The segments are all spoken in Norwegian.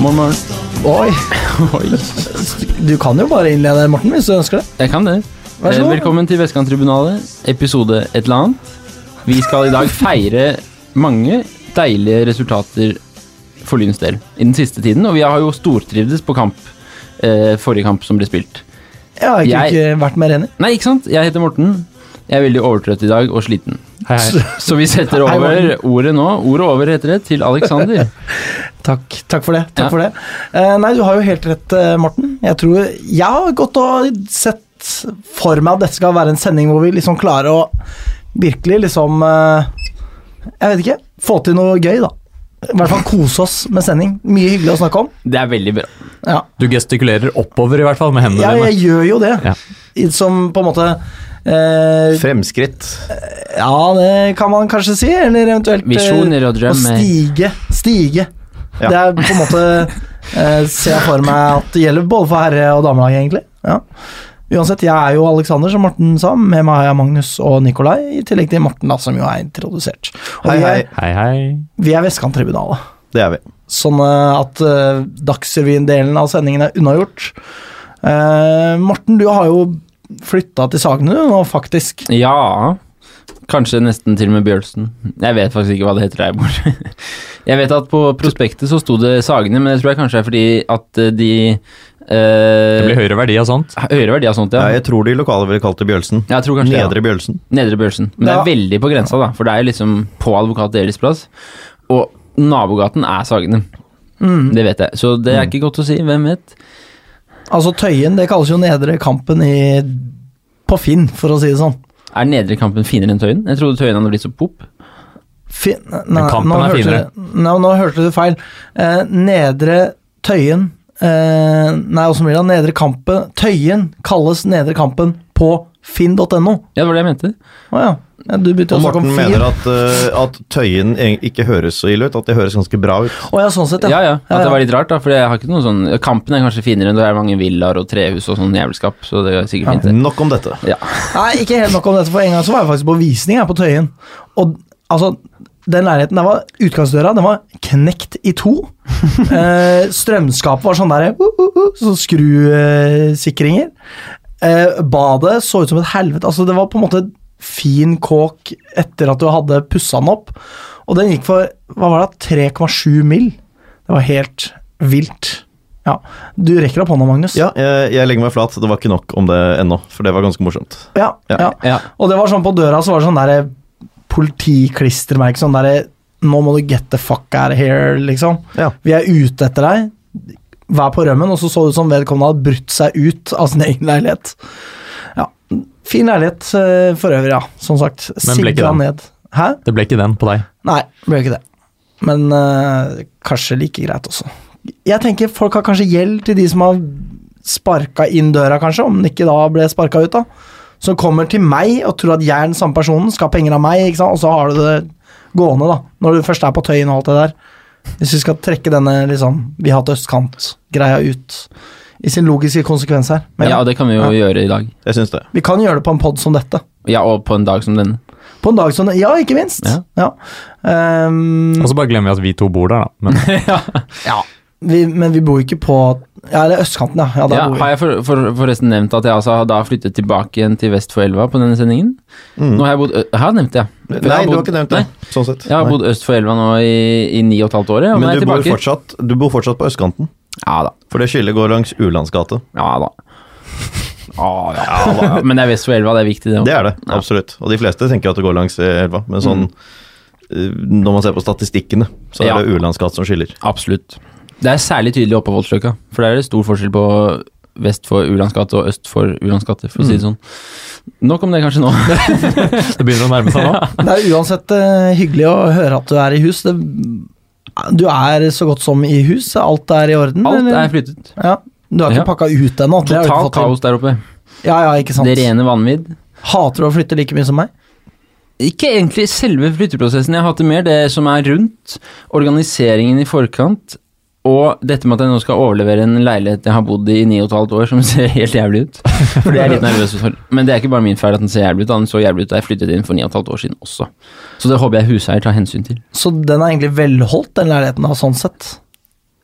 Morgen. Oi, Oi, du kan jo bare innlede, Morten, hvis du ønsker det. jeg kan det. Vær så Eh, god. Velkommen til Vestkanttribunalet, episode et eller annet. Vi skal i dag feire mange deilige resultater for Lyns del i den siste tiden, og vi har jo stortrivdes på kamp, eh, forrige kamp som ble spilt. Jeg har ikke, Jeg- ikke vært mer enig. Nei, ikke sant? Jeg heter Morten. Jeg er veldig overtrøtt i dag og sliten. Hei, hei. Så vi setter over ordet nå. Ordet over heter det, til Alexander. Takk, takk for det. takk Ja. for det. Uh, nei, du har jo helt rett, eh, Morten. Jeg tror Jeg har gått og sett for meg at dette skal være en sending hvor vi liksom klarer å virkelig liksom uh, Jeg vet ikke. Få til noe gøy, da. I hvert fall kose oss med sending. Mye hyggelig å snakke om. Det er veldig bra. Ja, Du gestikulerer oppover i hvert fall med hendene ja jeg gjør jo det. Ja. Som på en måte eh, Fremskritt. Ja, det kan man kanskje si. Eller eventuelt eh, Visjoner og Å drømmer. stige. Stige. Ja. Det er på en måte eh, Ser jeg for meg at det gjelder både for herre- og damelag, egentlig. Ja. Uansett, jeg er jo Alexander, som Morten sa. Med Maja Magnus og Nikolai, i tillegg til Morten, da, som jo er introdusert. Og Hei, vi hei. er, Hei, hei. vi er Vestkanttribunalet. Det er vi. Sånn eh, at uh, Dagsrevyen-delen av sendingen er unnagjort. Uh, Morten, du har jo flytta til Sagene nå, faktisk. Ja, kanskje nesten til og med Bjølsen. Jeg vet faktisk ikke hva det heter der jeg bor. Jeg vet at på prospektet så sto det Sagene, men det tror jeg kanskje er fordi at eh, de Det eh, blir høyere verdi av sånt. Høyere verdi av sånt, Ja, ja. jeg tror de lokale ville kalt det Bjølsen. Jeg tror kanskje det, Nedre Bjølsen. Nedre Bjølsen. Men det er veldig på grensa, da, for det er liksom på advokat deres plass. Og nabogaten er Sagene. Mm. Det vet jeg. Så det er ikke godt å si. Hvem vet? Altså Tøyen, det kalles jo nedre kampen i, på Finn, for å si det sånn. Er nedre kampen finere enn Tøyen? Jeg trodde Tøyen hadde blitt så pop. Fin, nei, Men kampen er finere. Du, nå, nå hørte du feil. Eh, nedre Tøyen eh, Nei, åssen blir det? Nedre kampen Tøyen kalles Nedre kampen på finn.no. Ja, det var det jeg mente. Å ja. Ja. Du Og Morten mener at, uh, at Tøyen ikke høres så ille ut, at det høres ganske bra ut. Oh, ja, sånn sett, Ja, ja. ja. At det var litt rart, da. For jeg har ikke noe sånn Kampen er kanskje finere enn det er mange villaer og trehus og sånn jævelskap, så det er sikkert fint, det. Nok om dette. Ja. Nei, ikke helt nok om dette, for en gang så var jeg faktisk på visning her på Tøyen. Og altså, den leiligheten der var Utgangsdøra den var knekt i to. eh, strømskapet var sånn der uh, uh, uh, Sånn skrusikringer. Eh, badet så ut som et helvete. Altså, det var på en måte fin kåk etter at du hadde pussa den opp. Og den gikk for hva var det, 3,7 mill. Det var helt vilt. Ja. Du rekker opp hånda, Magnus. Ja, jeg, jeg legger meg flat. Det var ikke nok om det ennå, for det var ganske morsomt. Ja, Ja. ja. ja. Og det var sånn på døra så var det sånn derre politiklistremerke, sånn derre Nå må du get the fuck out of here, liksom. Ja. Vi er ute etter deg. Vær på rømmen. Og så så det ut som vedkommende hadde brutt seg ut av sin egen leilighet. Ja. Fin leilighet eh, for øvrig, ja. Som sagt. Men ble ikke den? ned. Hæ? Det ble ikke den på deg. Nei, ble ikke det. Men eh, kanskje like greit også. Jeg tenker folk har kanskje gjeld til de som har sparka inn døra, kanskje, om den ikke da ble sparka ut, da. Som kommer til meg og tror at jeg er den samme personen, skal ha penger av meg, ikke sant? og så har du det gående, da. Når du først er på Tøyen og alt det der. Hvis vi skal trekke denne liksom Vi har hatt østkant-greia ut i sin logiske konsekvens her. Men ja, det kan vi jo gjøre i dag. Jeg syns det. vi kan gjøre det på en pod som dette. Ja, og på en dag som denne. På en dag som Ja, ikke minst. Ja. Ja. Um, Og så bare glemmer vi at vi to bor der, da. Men Ja, vi, men vi bor ikke på Ja, det er østkanten, ja. ja, der Ja, bor vi. har jeg for, for, forresten nevnt at jeg altså har da flyttet tilbake igjen til vest for elva på denne sendingen? Mm. Nå har jeg bodd ø- Jeg har nevnt det, ja. Jeg Nei, har du har ikke nevnt det. Nei, Sånn sett. jeg har Nei. bodd øst for elva nå i, i ni og et halvt år, ja. Men du bor, fortsatt, du bor fortsatt på østkanten, Ja da. for det skillet går langs Ulands gate. Ja da. Ja, ja, da. Men det er vest for elva, det er viktig, det òg. Det er det, absolutt. Og de fleste tenker at det går langs eh, elva, men sånn mm. Når man ser på statistikkene, så er Ja. det Ulands gate som skiller. Absolutt. Det er særlig tydelig oppe på Voldsløkka, for der er det stor forskjell på vest for Ulands gate og øst for Ulands gate, for å si det sånn. Nok om det kanskje nå. det begynner å nærme seg nå. Det er uansett eh, hyggelig å høre at du er i hus. Det, du er så godt som i hus? Alt er i orden? Alt eller? er flyttet. ja. Du har ikke Ja. pakka ut ennå? Totalt kaos der oppe. Ja, ja, ikke sant. Det rene vanvidd. Hater du å flytte like mye som meg? Ikke egentlig selve flytteprosessen, jeg hater mer det som er rundt, organiseringen i forkant, og dette med at jeg nå skal overlevere en leilighet jeg har bodd i i ni og et halvt år, som ser helt jævlig ut. For det er litt nervøs for. Men det er ikke bare min feil at den ser jævlig ut, den så jævlig ut da jeg flyttet inn for ni og et halvt år siden også. Så det håper jeg huseier tar hensyn til. Så den er egentlig velholdt, den leiligheten, da, sånn sett.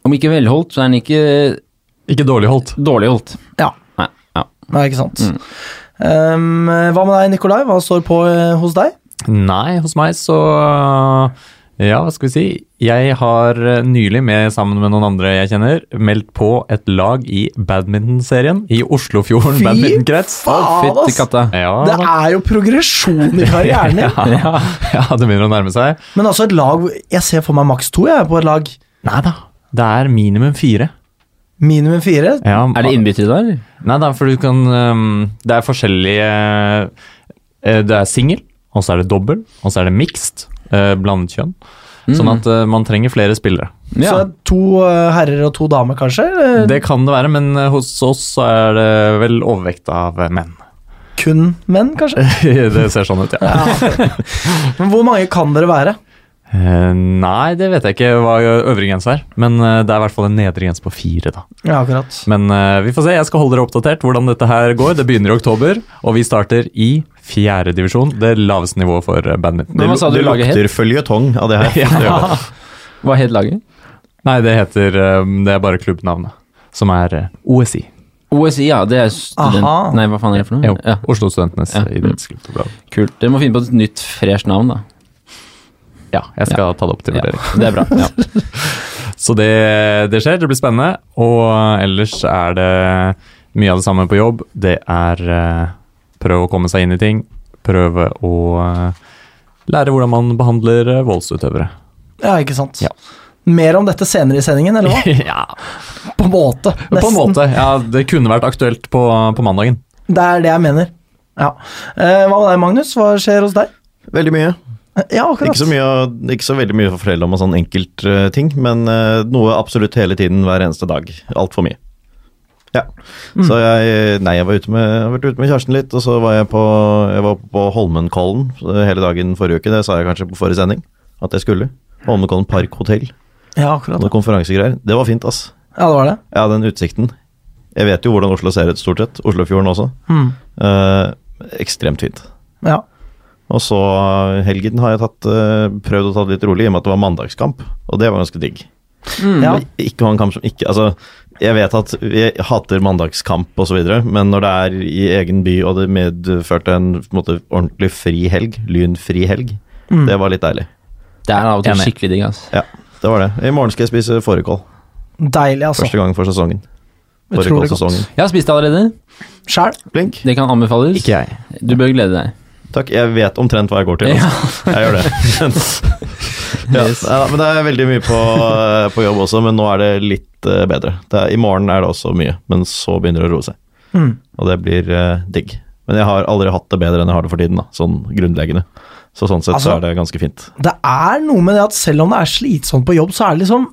Om ikke velholdt, så er den ikke Ikke dårlig holdt. dårlig holdt. Ja, Nei, ja. Nei, ikke sant. Um, hva med deg, Nikolai? Hva står på eh, hos deg? Nei, hos meg så Ja, hva skal vi si? Jeg har eh, nylig, med, sammen med noen andre jeg kjenner, meldt på et lag i badmintonserien i Oslofjorden Fy badmintonkrets. faen, Fytti ass! Ja, Det er jo progresjon i karrieren din. ja, ja, det begynner å nærme seg. Men altså et lag Jeg ser for meg maks to jeg, på et lag. Nei da, det er minimum fire. Minimum fire. Ja, Er det innbytter i dag? Nei da, for du kan um, Det er forskjellige uh, Det er singel, og så er det dobbel, og så er det mixed, eh, blandet kjønn. Sånn at eh, man trenger flere spillere. Så Ja. er to eh, herrer og to damer, kanskje? Det kan det være, men eh, hos oss så er det vel overvekt av menn. Kun menn, kanskje? det ser sånn ut, ja. Ja. Men hvor mange kan dere være? Eh, nei, det vet jeg ikke hva øvre grense er, men uh, det er i hvert fall en nedre grense på fire, da. Ja, akkurat. Men uh, vi får se, jeg skal holde dere oppdatert hvordan dette her går. Det begynner i oktober, og vi starter i fjerde divisjon, det laveste nivået for badminton. Det, det, det lukter føljetong av det her. ja. Hva het laget? Nei, det heter Det er bare klubbnavnet, som er OSI. OSI, ja. Det er student... Aha. Nei, hva faen er det for noe? Jo, Ja, Oslo Studentenes Ja. idrettsklubb. kult. Dere må finne på et nytt, fresh navn, da. Ja, jeg skal ta det opp til Ja, det er bra. Ja. Så det, det skjer, det blir spennende. Og ellers er det mye av det samme på jobb. Det er uh, prøve å komme seg inn i ting. Prøve å uh, lære hvordan man behandler uh, voldsutøvere. Ja, ikke sant. Ja. Mer om dette senere i sendingen, eller hva? ja, På en måte. på en måte. Ja, det kunne vært aktuelt på, på mandagen. Det er det jeg mener. Ja. Eh, hva med deg, Magnus? Hva skjer hos deg? Veldig mye. Ja, akkurat. Ikke så, mye, ikke så veldig mye å fortelle om av sånn enkeltting, men uh, noe absolutt hele tiden, hver eneste dag. Altfor mye. Ja. Så jeg Nei, jeg var ute med, har vært ute med kjæresten litt, og så var jeg på, jeg var på Holmenkollen hele dagen forrige uke. Det sa jeg kanskje på forrige sending at jeg skulle. Holmenkollen Park hotell. Ja, akkurat. Noen konferansegreier. Det var fint, ass. Ja, det var det. Ja, den utsikten. Jeg vet jo hvordan Oslo ser ut, stort sett. Oslofjorden også. Mm. Eh, ekstremt fint. Ja. Og så eh, helgen har jeg tatt, eh, prøvd å ta det litt rolig, i og med at det var mandagskamp, og det var ganske digg. ja. Ikke ha en kamp som ikke Altså, jeg vet at vi hater mandagskamp osv., men når det er i egen by, og det medførte en, på en måte, ordentlig fri helg, lynfri helg, Mm. det var litt deilig. Det er av og til skikkelig digg, altså. Ja, det var det. I morgen skal jeg spise fårikål. Deilig, altså. Første gang for sesongen. Fårikålsesongen. Jeg har spist det allerede. Sjæl. Det kan anbefales. Ikke jeg. Du bør glede deg. Takk. Jeg vet omtrent hva jeg går til. Altså. Jeg gjør det. ja, men det er veldig mye på, på jobb også, men nå er det litt eh, bedre. Det er, I morgen er det også mye, men så begynner det å roe seg. Mm. Og det blir uh, digg. Men jeg har aldri hatt det bedre enn jeg har det for tiden, da, sånn grunnleggende. Så sånn sett Altså- så er det ganske fint. Det er noe med det at selv om det er slitsomt på jobb, så er det liksom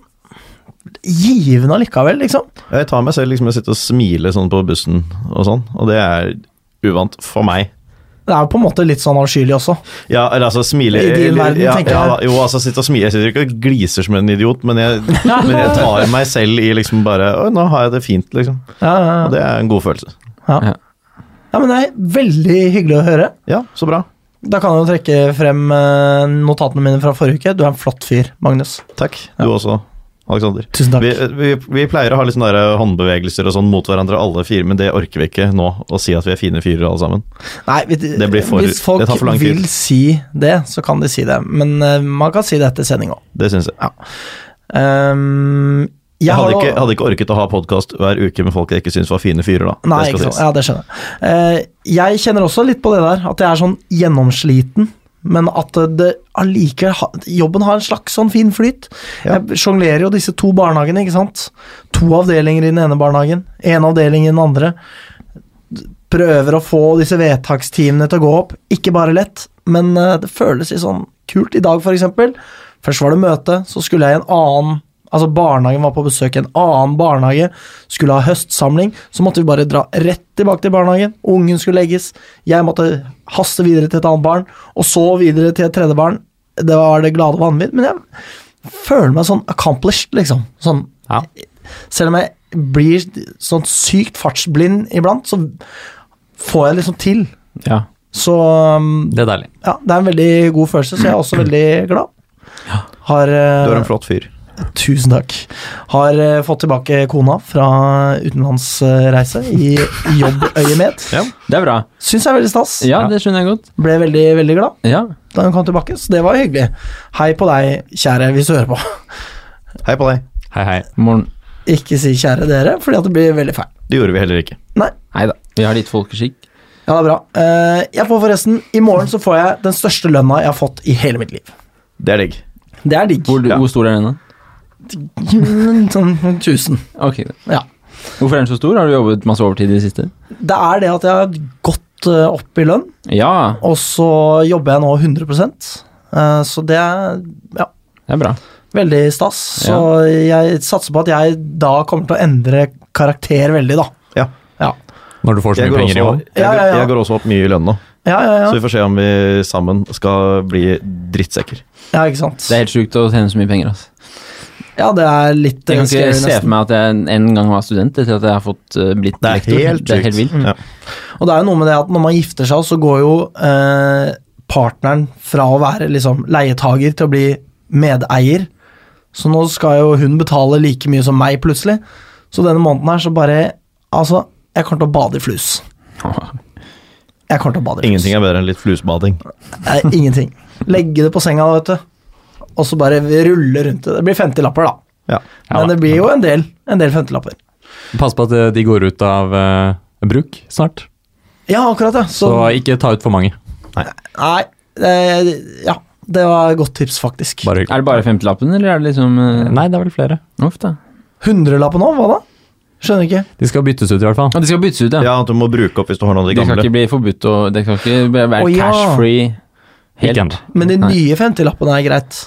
givende allikevel, liksom. Jeg tar meg selv liksom jeg sitter og smiler sånn på bussen og sånn, og det er uvant for meg. Det er jo på en måte litt sånn avskyelig også. Ja, eller altså smile I din verden, ja, tenker jeg. Ja, Jo, altså sitte og smile. Jeg sitter ikke og gliser som en idiot, men jeg, men jeg tar meg selv i liksom bare Å, nå har jeg det fint, liksom. Ja, ja, Og det er en god følelse. ja. Ja. ja men det er veldig hyggelig å høre. Ja, så bra. Da kan jeg jo trekke frem eh, notatene mine fra forrige uke. Du er en flott fyr, Magnus. Takk. Du også, Alexander. Tusen takk. Vi, vi, vi pleier å ha litt sånne der håndbevegelser og sånn mot hverandre alle fire, men det orker vi ikke nå, å si at vi er fine fyrer alle sammen. Nei, vi, Det blir for- hvis folk vil si det, så kan de si det. Men uh, man kan si det etter sending òg. Det syns jeg. Um, jeg Jeg hadde ikke, hadde ikke orket å ha podkast hver uke med folk jeg ikke syns var fine fyrer, da. Nei, det Ja, det skjønner jeg. Uh, jeg kjenner også litt på det der, at jeg er sånn gjennomsliten. Men at det allikevel Jobben har en slags sånn fin flyt. Ja. Jeg sjonglerer jo disse to barnehagene, ikke sant. To avdelinger i den ene barnehagen, én avdeling i den andre. Prøver å få disse vedtakstimene til å gå opp. Ikke bare lett, men eh, det føles litt sånn kult. I dag, for eksempel. Først var det møte, så skulle jeg i en annen Altså Barnehagen var på besøk i en annen barnehage, skulle ha høstsamling. Så måtte vi bare dra rett tilbake til barnehagen. Ungen skulle legges. Jeg måtte haste videre til et annet barn, og så videre til et tredje barn. Det var det glade vanvidd. Men jeg føler meg sånn accomplished, liksom. Sånn, Ja. selv om jeg blir sånn sykt fartsblind iblant, så får jeg liksom til. Ja. Så um, Det er deilig. ja, det er en veldig god følelse, så jeg er også veldig glad. Har, Du eh, er en flott fyr. Tusen takk. Har eh, fått tilbake kona fra utenlandsreise i jobbøyemed. Ja. Det er bra. Syns jeg er veldig stas. Ja, det skjønner jeg godt. Ble veldig, veldig glad Ja. da hun kom tilbake, så det var hyggelig. Hei på deg, kjære, hvis du hører på. Hei på deg. Hei, hei. Morgen. Ikke si kjære dere, fordi at det blir veldig feil. Det gjorde vi heller ikke. Nei. Neida. Vi har litt folkeskikk. Ja, det er bra. Eh, jeg får forresten I morgen så får jeg den største lønna jeg har fått i hele mitt liv. Det er digg. Det er digg. Hvor, Ja. hvor stor er den, da? Sånn 1000. Ok. Ja. Hvorfor er den så stor? Har du jobbet masse overtid i det siste? Det er det at jeg har gått eh, opp i lønn, Ja, og så jobber jeg nå 100 eh, Så det er ja, det er bra. veldig stas. Så jeg satser på at jeg da kommer til å endre karakter veldig, da. Ja. Ja, Når du får så Jeg mye penger i år. jeg, Ja, ja, ja. jeg går også opp mye i lønn nå, ja, ja. så vi får se om vi sammen skal bli drittsekker. ja ikke sant. Det er helt sjukt å tjene så mye penger. Altså. Ja, det er litt Jeg kan eh, ikke se for meg at jeg en gang var student etter at jeg har fått uh, blitt Det er lektor. helt det er helt vilt. Ja. Og det er jo noe med det at når man gifter seg, så går jo eh, partneren fra å være liksom leietager til å bli medeier. Så nå skal jo hun betale like mye som meg, plutselig. Så denne måneden her så bare Altså, jeg kommer til å bade i flus. Jeg kommer til å bade i flus. Ingenting er bedre enn litt flusbading. Nei, ingenting. Legge det på senga, da, vet du. Og så bare rulle rundt det. Det blir 50-lapper, da. Ja. Ja, Men det blir jo en del, en del 50-lapper. Pass på at eh, de går ut av uh, bruk snart. Ja, akkurat, ja. Så Så, ikke ta ut for mange. nei eh, Ja, det var et godt tips, faktisk. Bare. Er det bare 50-lappen, eller er det liksom uh, Nei, det er vel flere. Uff, da. Hundrelappen nå, hva da? Skjønner ikke. De skal byttes ut i hvert fall. Ja, de skal byttes ut, ja. ja, at du må bruke opp hvis du har noen av de Det skal ikke bli forbudt å Det skal ikke være oh, ja. cash-free. Ikke ennå. Men de nye 50-lappene er greit.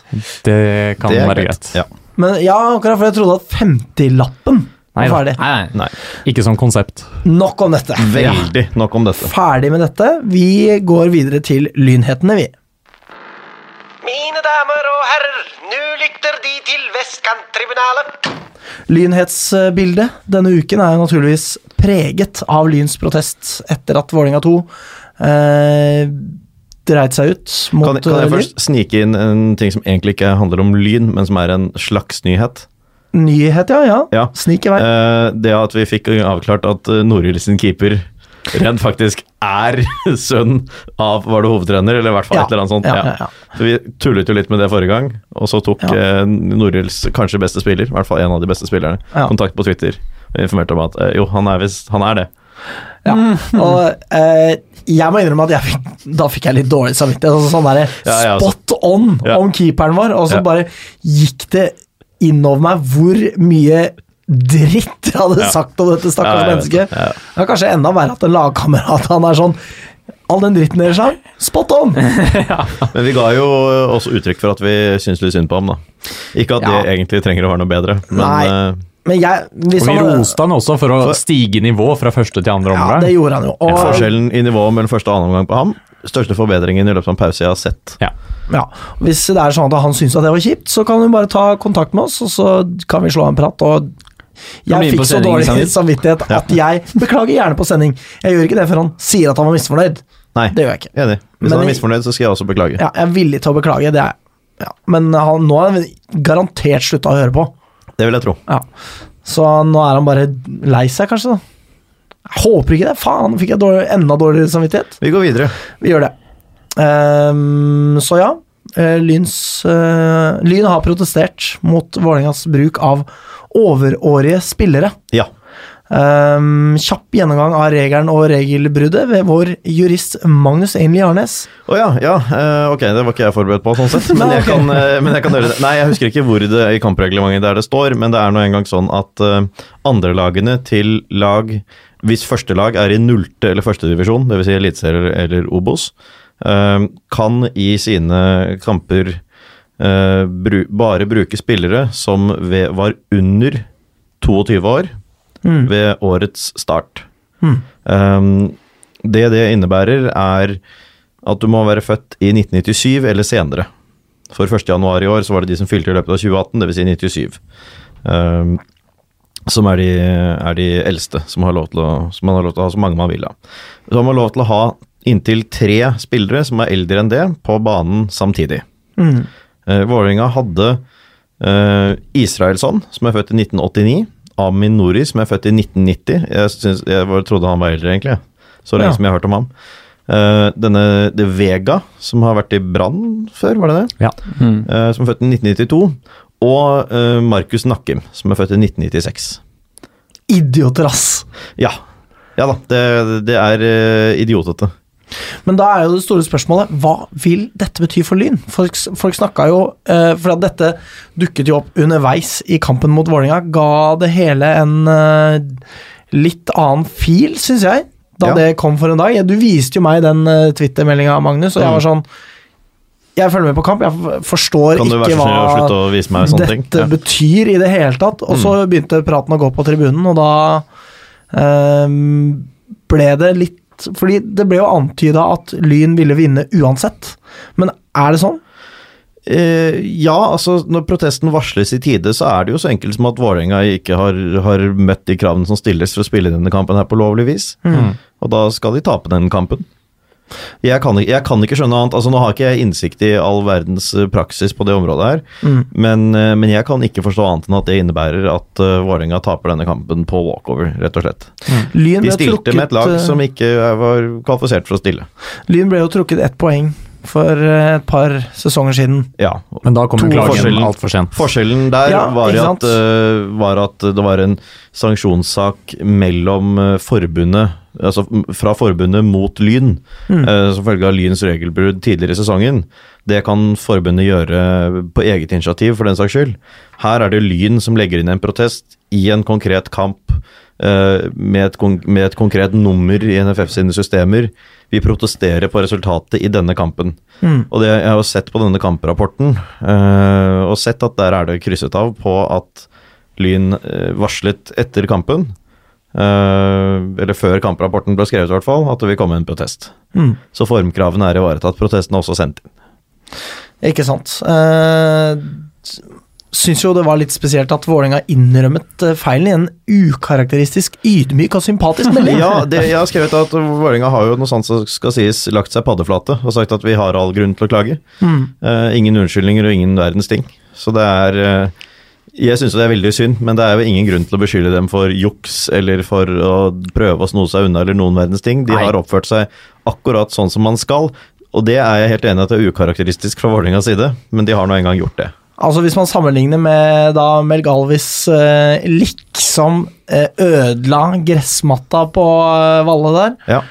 Det kan Det være greit. greit. Ja. Men ja, akkurat for jeg trodde at 50-lappen var ferdig. Nei, nei. Nei, Ikke som konsept. Nok om dette. veldig nok om dette. Ferdig med dette. Vi går videre til lynhetene, vi. Mine damer og herrer, nå lytter De til Vestkanttribunalet. Lynhetsbildet denne uken er jo naturligvis preget av Lyns protest etter at Vålinga 2 eh, dreit seg ut mot Kan, kan jeg eh, først snike inn en ting som egentlig ikke handler om lyn, men som er en slags nyhet? Nyhet, ja. ja. Ja. Snik i vei. Eh, det at vi fikk avklart at Norild sin keeper rent faktisk er sønn av Var det hovedtrener, eller i hvert fall Ja, et eller annet sånt. ja, Ja. Så Vi tullet jo litt med det forrige gang, og så tok Ja. uh, kanskje beste spiller, i hvert fall en av de beste spillerne, kontakt på Twitter og informerte om at eh, jo, han er, vist, han er det. Ja. Og eh, jeg må innrømme at jeg fikk, da fikk jeg litt dårlig samvittighet. Altså, sånn der, Ja, ja, spot on Ja. om keeperen vår, og så Ja. bare gikk det innover meg hvor mye dritt jeg hadde Ja. sagt om dette stakkars mennesket. det. Ja. Det er kanskje enda verre at en lagkamerat han er sånn All den dritten deres sa, spot on! Men vi ga jo også uttrykk for at vi syns litt synd på ham, da. Ikke at Ja. det egentlig trenger å være noe bedre, men Nei. Men jeg hvis Og vi roste han også for å For- stige nivå fra første til andre omgang. Ja, det gjorde han jo. Og, forskjellen i nivå mellom første og annen omgang på ham Største forbedringen i løpet av en pause jeg har sett. Ja. ja, hvis det er sånn at han syns at det var kjipt, så kan hun bare ta kontakt med oss, og så kan vi slå en prat. Og jeg fikk så dårlig samvittighet at jeg beklager gjerne på sending. Jeg gjør ikke det før han sier at han var misfornøyd. Nei, Det gjør jeg ikke. enig. Hvis Men han er misfornøyd, så skal jeg også beklage. Ja, jeg er villig til å beklage, det er ja. Men han, nå har han garantert slutta å høre på. Det vil jeg tro. Ja. Så nå er han bare lei seg, kanskje. da Jeg håper ikke det. Faen, nå fikk jeg dårlig, enda dårligere samvittighet. Vi går videre. Vi gjør det. Um, så ja. eh, Lyns uh, Lyn har protestert mot Vålerengas bruk av overårige spillere. Ja. Ehm, kjapp gjennomgang av regelen og regelbruddet ved vår jurist Magnus Einli Arnes. Å ja, ja. eh, ok, det var ikke jeg forberedt på, sånn sett. Men jeg kan, eh, men jeg kan gjøre det. Nei, jeg husker ikke hvor det i kampreglementet der det står, men det er nå engang sånn at uh, andrelagene til lag Hvis første lag er i nullte eller førstedivisjon, dvs. Si eliteserie eller, eller Obos, eh, kan i sine kamper eh, bru, bare bruke spillere som ved, var under 22 år Mm. ved årets start. Mm. Um, det det innebærer, er at du må være født i 1997 eller senere. For 1. januar i år så var det de som fylte i løpet av 2018, dvs. Si 97. Um, som er de, er de eldste som har lov til å, som man har lov til å ha så mange man vil ha. Så har man lov til å ha inntil tre spillere som er eldre enn det, på banen samtidig. Mm. Uh, Vålerenga hadde uh, Israelsson, som er født i 1989. Amin Nori, som er født i 1990. Jeg, synes, jeg trodde han var eldre, egentlig. Så lenge Ja. som jeg har hørt om ham. Uh, denne det Vega, som har vært i Brann før, var det det? Ja. Mm. Uh, som er født i 1992. Og uh, Markus Nakkim, som er født i 1996. Idioter, ass. Ja. Ja da, det, det er idiotete. Men da er jo det store spørsmålet hva vil dette bety for Lyn? Folk, folk snakka jo eh, For at dette dukket jo opp underveis i kampen mot Vålerenga. Ga det hele en eh, litt annen fil, syns jeg, da Ja. det kom for en dag. Du viste jo meg den uh, Twitter-meldinga, Magnus, og jeg Mm. var sånn Jeg følger med på kamp, jeg forstår ikke hva dette Ja. Mm. betyr i det hele tatt. Og så begynte praten å gå på tribunen, og da ehm, ble det litt Fordi det ble jo antyda at Lyn ville vinne uansett. Men er det sånn? Eh, ja, altså når protesten varsles i tide, så er det jo så enkelt som at Vålerenga ikke har, har møtt de kravene som stilles for å spille denne kampen her på lovlig vis. Og da skal de tape den kampen. Jeg kan, ikke, jeg kan ikke skjønne annet. altså Nå har ikke jeg innsikt i all verdens eh, praksis på det området her, men, eh, men jeg kan ikke forstå annet enn at det innebærer at uh, Vålerenga taper denne kampen på walkover, rett og slett. Lyn De stilte stilte med et lag som ikke var kvalifisert for å stille. Lyn ble jo trukket ett poeng for et par sesonger siden. Ja, Men da kom To klagen altfor sent. Forskjellen der Ja, var, at, eh, var at det var en sanksjonssak mellom forbundet Altså fra forbundet mot Lyn, Mm. eh, som følge av Lyns regelbrudd tidligere i sesongen. Det kan forbundet gjøre på eget initiativ, for den saks skyld. Her er det Lyn som legger inn en protest i en konkret kamp eh, med, et kon med et konkret nummer i NFF sine systemer. Vi protesterer på resultatet i denne kampen. Mm. Og det, jeg har jo sett på denne kamprapporten, eh, og sett at der er det krysset av på at Lyn varslet etter kampen, eller før kamprapporten ble skrevet i hvert fall, at det vil komme en protest. Mm. Så formkravene er ivaretatt. Protesten er også sendt inn. Ikke sant. Uh, Syns jo det var litt spesielt at Vålerenga innrømmet eh, feilen i en ukarakteristisk ydmyk og sympatisk melding. Ja, det, jeg har skrevet at Vålerenga har jo noe sånt som skal sies lagt seg paddeflate og sagt at vi har all grunn til å klage. Mm. Uh, ingen unnskyldninger og ingen verdens ting. Så det er eh, Jeg syns det er veldig synd, men det er jo ingen grunn til å beskylde dem for juks eller for å prøve å sno seg unna eller noen verdens ting. De Nei. har oppført seg akkurat sånn som man skal, og det er jeg helt enig i at det er ukarakteristisk fra Vålerengas side, men de har nå engang gjort det. Altså Hvis man sammenligner med da Mel Galvis eh, liksom eh, ødela gressmatta på eh, Valle der, Ja.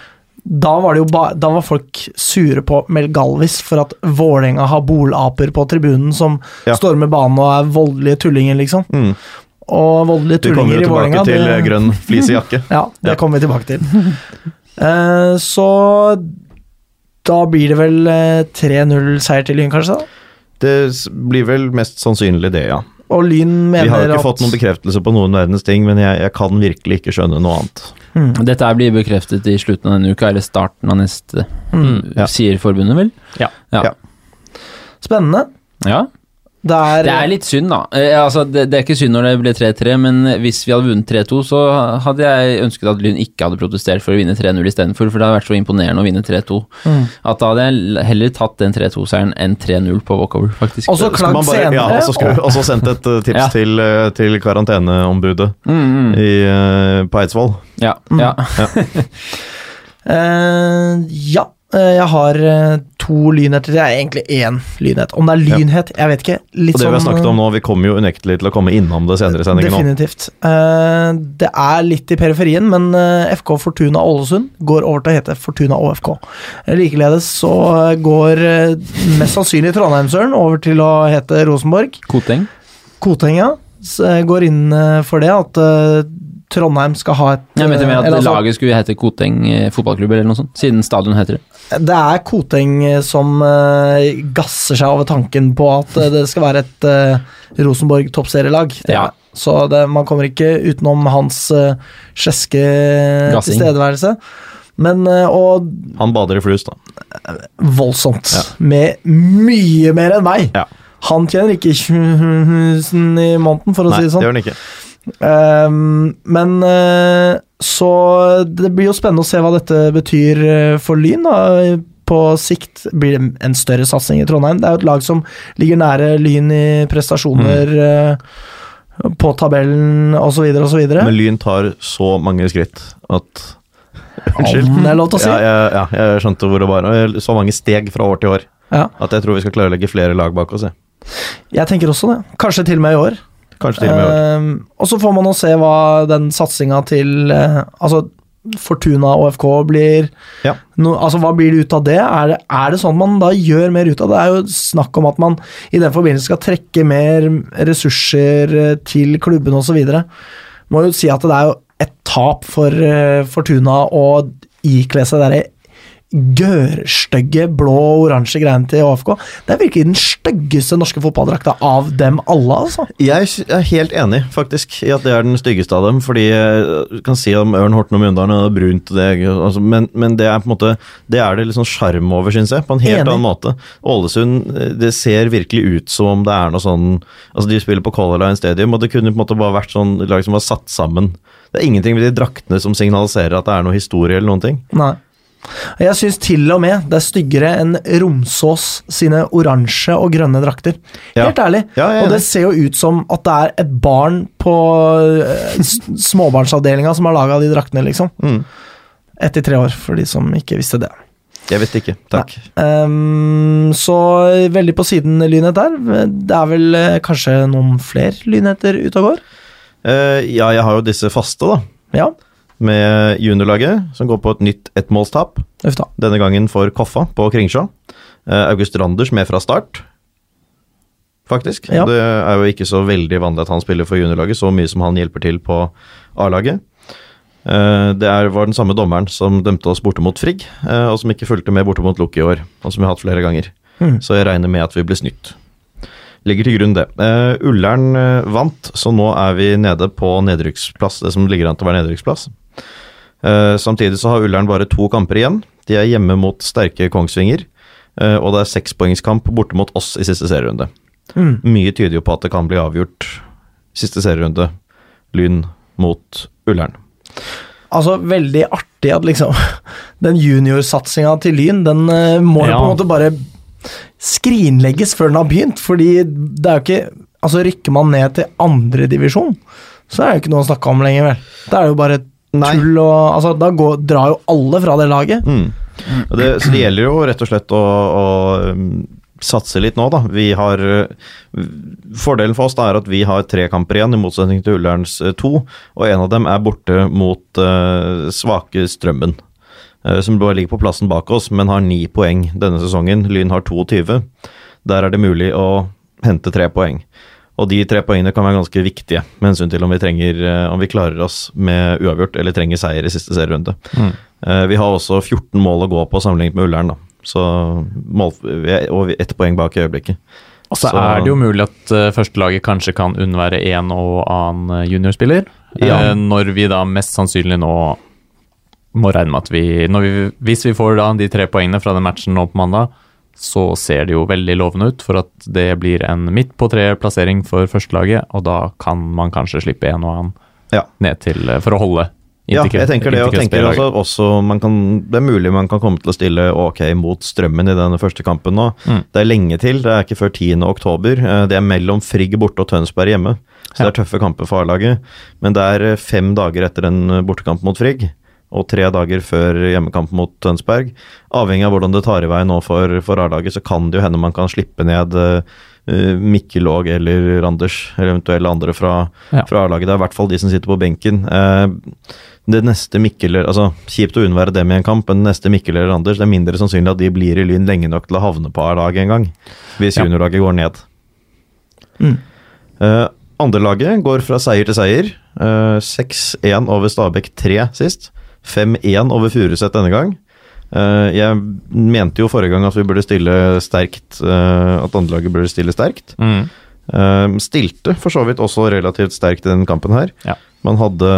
Da var, det jo ba da var folk sure på Mel Galvis for at Vålerenga har bolaper på tribunen som Ja. stormer banen og er voldelige tullinger, liksom. Mm. Og voldelige tullinger Vi kommer jo i tilbake Vålerenga til det- eh, grønn flisejakke. Ja, det Ja. kommer vi tilbake til. uh, så da blir det vel eh, 3-0-seier til Lyn, kanskje? da? Det blir vel mest sannsynlig det, ja. Og Lyn mener Vi har jo ikke at fått noen bekreftelse på noen verdens ting, men jeg, jeg kan virkelig ikke skjønne noe annet. Mm, Dette blir bekreftet i slutten av denne uka, eller starten av neste, mm. Ja. sier forbundet vel? Ja. Ja. Ja. Spennende. ja. Det er, Det er litt synd, da. Eh, altså, det, det er ikke synd når det ble 3-3, men hvis vi hadde vunnet 3-2, så hadde jeg ønsket at Lyn ikke hadde protestert for å vinne 3-0 istedenfor, for det hadde vært så imponerende å vinne 3-2. Mm. At da hadde jeg heller tatt den 3-2-seieren enn 3-0 på walkover, faktisk. Og så klagd senere. Ja, og så og så sendt et uh, tips Ja. til, uh, til karanteneombudet mm, mm. i, uh, på Eidsvoll. Ja, Mm. ja. Eh, ja, eh, jeg har eh, to lynheter. Det er egentlig én lynhet. Om det er lynhet, jeg vet ikke. Litt Og det vi har sånn, snakket om nå, vi kommer jo unektelig til å komme innom det senere i sendingen nå. Definitivt. Eh, det er litt i periferien, men eh, FK Fortuna Ålesund går over til å hete Fortuna ÅFK. Eh, Likeledes så går mest sannsynlig Trondheimsøren over til å hete Rosenborg. Koteng. Koteng, ja. Så går inn for det, at Trondheim skal ha et Jeg mente mer eh, at eller altså- laget skulle hete Koteng eh, fotballklubb eller noe sånt, siden stadion heter det. Det er Koteng som eh, gasser seg over tanken på at eh, det skal være et eh, Rosenborg toppserielag. Ja. Så det, man kommer ikke utenom hans uh, skjeske Gassing. tilstedeværelse. Men eh, Og Han bader i flus, da. voldsomt. Ja. Med mye mer enn meg. Ja. Han tjener ikke 20 000 i måneden, for å Nei, si det det sånn. gjør han ikke. Ehm, men uh, så det blir jo spennende å se hva dette betyr eh, for Lyn. Da. på sikt blir det en større satsing i Trondheim. Det er jo et lag som ligger nære Lyn i prestasjoner eh, på tabellen osv. osv. Men Lyn tar så mange skritt at Unnskyld. Det er lov til å si. Ja, jeg, ja, jeg skjønte hvor det var. Så mange steg fra år til år Ja. at jeg tror vi skal klare å legge flere lag bak oss. jeg. Jeg tenker også det. Kanskje til og med i år. Kanskje til og med. Ehm, og så får man nå se hva den satsinga til uh, Altså, Fortuna og FK blir Ja. no, Altså, Hva blir det ut av det? Er, det? er det sånn at man da gjør mer ut av det? Det er jo snakk om at man i den forbindelse skal trekke mer ressurser eh, til klubben osv. Må jo si at det er jo et tap for uh, Fortuna å ikle seg derre gørstygge blå og oransje greiene til AFK. Det er virkelig den styggeste norske fotballdrakta av dem alle, altså. Jeg er helt enig faktisk i at det er den styggeste av dem. Fordi jeg kan si om Ørn Horten og Mjøndalen og brunt det, altså, men, men det er på en måte Det er det litt sånn sjarm over, syns jeg. På en helt Enig. annen måte. Ålesund, det ser virkelig ut som om det er noe sånn Altså De spiller på Color Line Stadium, og det kunne på en måte bare vært sånn lag som var satt sammen. Det er ingenting ved de draktene som signaliserer at det er noe historie eller noen ting. Nei. Jeg syns til og med det er styggere enn Romsås sine oransje og grønne drakter. Ja. Helt ærlig. Ja, ja, og det ser jo ut som at det er et barn på eh, småbarnsavdelinga som har laga de draktene, liksom. Mm. Etter tre år, for de som ikke visste det. Jeg vet ikke. Takk. Um, så veldig på siden lynhet der. Det er vel eh, kanskje noen flere lynheter ute og går? Uh, ja, jeg har jo disse faste, da. Ja. Med juniorlaget, som går på et nytt ettmålstap. Denne gangen for Koffa på Kringsjå. Eh, August Randers med fra start, faktisk. Ja. Det er jo ikke så veldig vanlig at han spiller for juniorlaget, så mye som han hjelper til på A-laget. Eh, det er, var den samme dommeren som dømte oss borte mot Frigg, eh, og som ikke fulgte med borte mot Lukke i år, og som vi har hatt flere ganger. Mm. Så jeg regner med at vi blir snytt. Ligger til grunn det. Ullern vant, så nå er vi nede på nedrykksplass, det som ligger an til å være nedrykksplass. Eh, samtidig så har Ullern bare to kamper igjen. De er hjemme mot sterke Kongsvinger, eh, og det er sekspoengskamp borte mot oss i siste serierunde. Mm. Mye tyder jo på at det kan bli avgjort siste serierunde. Lyn mot Ullern. Altså, veldig artig at liksom Den juniorsatsinga til Lyn, den eh, må jo Ja. på en måte bare skrinlegges før den har begynt, fordi det er jo ikke Altså, rykker man ned til andredivisjon, så er det jo ikke noe å snakke om lenger, vel. Da er det jo bare Nei. tull og Altså, da går, drar jo alle fra det laget. Mm. Det, så det gjelder jo rett og slett å, å um, satse litt nå, da. Vi har uh, Fordelen for oss da er at vi har tre kamper igjen, i motsetning til Ullerns uh, to. Og en av dem er borte mot uh, svake Strømmen. uh, Som bare ligger på plassen bak oss, men har ni poeng denne sesongen. Lyn har 22. Der er det mulig å hente tre poeng. Og de tre poengene kan være ganske viktige med hensyn til om vi, trenger, uh, om vi klarer oss med uavgjort eller trenger seier i siste serierunde. Mm. Vi har også 14 mål å gå på sammenlignet med Ullern, da. Så mål, og ett poeng bak i øyeblikket. Og så Så- er det jo mulig at uh, førstelaget kanskje kan unnvære en og annen eh, juniorspiller. Ja. Eh, når vi da mest sannsynlig nå må regne med at vi, når vi Hvis vi får da de tre poengene fra den matchen nå på mandag, så ser det jo veldig lovende ut for at det blir en midt på tre-plassering for førstelaget, og da kan man kanskje slippe en og annen Ja. ned til eh, for å holde Ja, jeg tenker det, og tenker også, også man kan, Det er mulig man kan komme til å stille ok mot Strømmen i denne første kampen nå. Mm. Det er lenge til, det er ikke før 10. oktober. Eh, Det er mellom Frigg borte og Tønsberg hjemme. Så det er tøffe kamper for A-laget. Men det er eh, fem dager etter en bortekamp mot Frigg. Og tre dager før hjemmekamp mot Tønsberg. Avhengig av hvordan det tar i vei nå for, for A-laget, så kan det jo hende man kan slippe ned eh, Mikkel Aag eller Randers, eller eventuelle andre fra, Ja. fra A-laget. Det er i hvert fall de som sitter på benken. Uh, det neste Mikkel Altså, kjipt å unnvære dem i en kamp, men neste Mikkel eller Anders, det er mindre sannsynlig at de blir i Lyn lenge nok til å havne på A-laget en gang. Hvis Ja. juniorlaget går ned. Mm. Eh, Andrelaget går fra seier til seier. Eh, 6-1 over Stabæk 3 sist. 5-1 over Furuset denne gang. Eh, jeg mente jo forrige gang at vi burde stille sterkt, eh, at andrelaget burde stille sterkt. Mm. Eh, stilte for så vidt også relativt sterkt i denne kampen her. Ja. Man hadde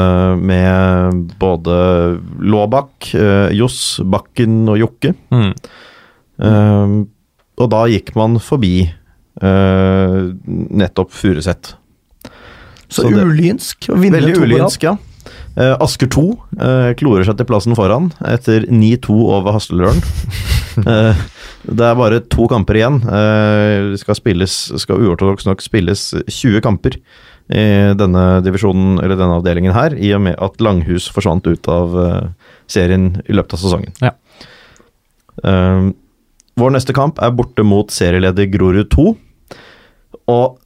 med både Laabak, Johs, Bakken og Jokke. Mm. Eh, og da gikk man forbi uh, nettopp Furuset. Så, Så det- ulynsk. å vinne Veldig ulynsk, ja. Eh, Asker 2 eh, klorer seg til plassen foran etter 9-2 over Hasteløren. Eh, det er bare to kamper igjen. Det skal spilles, skal uortodoks nok spilles 20 kamper i denne divisjonen, eller denne avdelingen her, i og med at Langhus forsvant ut av serien i løpet av sesongen. Ja. Vår neste kamp er borte mot serieleder Grorud 2. Og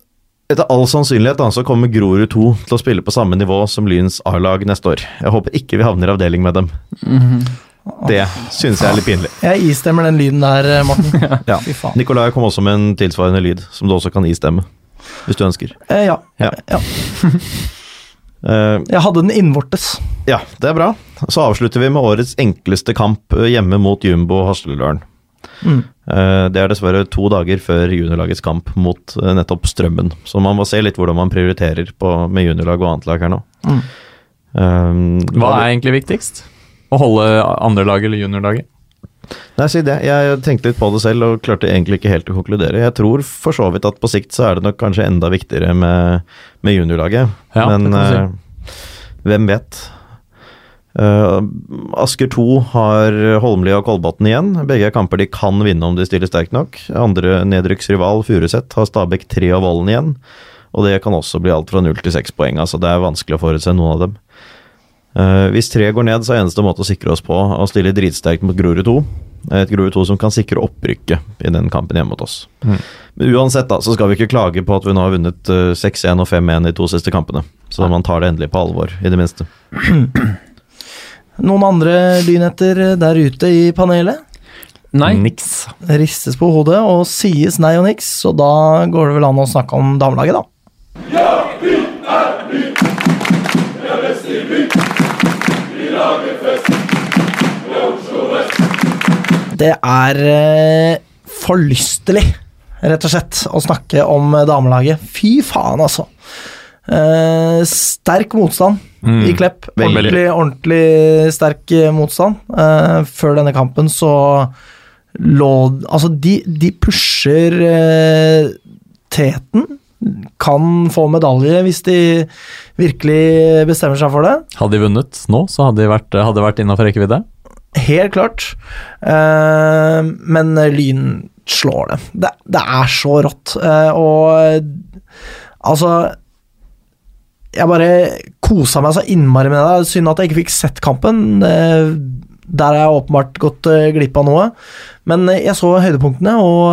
etter all sannsynlighet da, så kommer Grorud 2 til å spille på samme nivå som Lyns A-lag neste år. Jeg håper ikke vi havner i avdeling med dem. Det synes jeg er litt pinlig. Jeg istemmer den lyden der, eh, Morten. Ja. Nikolai kom også med en tilsvarende lyd, som du også kan istemme. Hvis du ønsker. Eh, ja. Ja. Ja. Uh, Jeg hadde den innvortes. ja, det er bra. Så avslutter vi med årets enkleste kamp eh, hjemme mot Jumbo Hasledølen. Mm. Eh, Det er dessverre to dager før juniorlagets kamp mot eh, nettopp Strømmen, så man må se litt hvordan man prioriterer på, med juniorlag og annet lag her nå. Mm. Um, Hva er egentlig viktigst? Å holde andrelaget eller juniorlaget? Nei, si det. Jeg tenkte litt på det selv og klarte egentlig ikke helt å konkludere. Jeg tror for så vidt at på sikt så er det nok kanskje enda viktigere med, med juniorlaget. Ja, Men si. uh, hvem vet? Eh, Asker 2 har Holmlia og Kolbotn igjen. Begge er kamper de kan vinne om de stiller sterkt nok. Andre nedrykksrival Furuset har Stabæk 3 og Vollen igjen. Og det kan også bli alt fra 0 til 6 poeng, altså det er vanskelig å forutse noen av dem. Uh, hvis tre går ned, så er eneste måte å sikre oss på å stille dritsterkt mot Grorud 2. Et Grorud 2 som kan sikre opprykket i den kampen hjemme mot oss. Mm. Men uansett da, så skal vi ikke klage på at vi nå har vunnet eh, 6-1 og 5-1 i to siste kampene. Så man tar det endelig på alvor, i det minste. Noen andre lynheter der ute i panelet? Nei. Niks. Ristes på hodet og sies nei og niks, så da går det vel an å snakke om damelaget, da. Ja, vi er mye Vi er best i mye Vi lager fest Vi er oppskovest Det er eh, forlystelig, rett og slett, å snakke om damelaget. Fy faen, altså. Eh, sterk motstand Mm. i Klepp. Ordentlig, ordentlig sterk eh, motstand. Eh, før denne kampen så lå Altså, de, de pusher eh, teten. Kan få medalje hvis de virkelig bestemmer seg for det. Hadde de vunnet nå, så hadde de vært, hadde de vært innafor rekkevidde. Helt klart. Eh, men Lyn slår det. det. Det er så rått. Og altså Jeg bare kosa meg så innmari med det. Synd at jeg ikke fikk sett kampen. Eh, der har jeg åpenbart gått eh, glipp av noe. Men eh, jeg så høydepunktene, og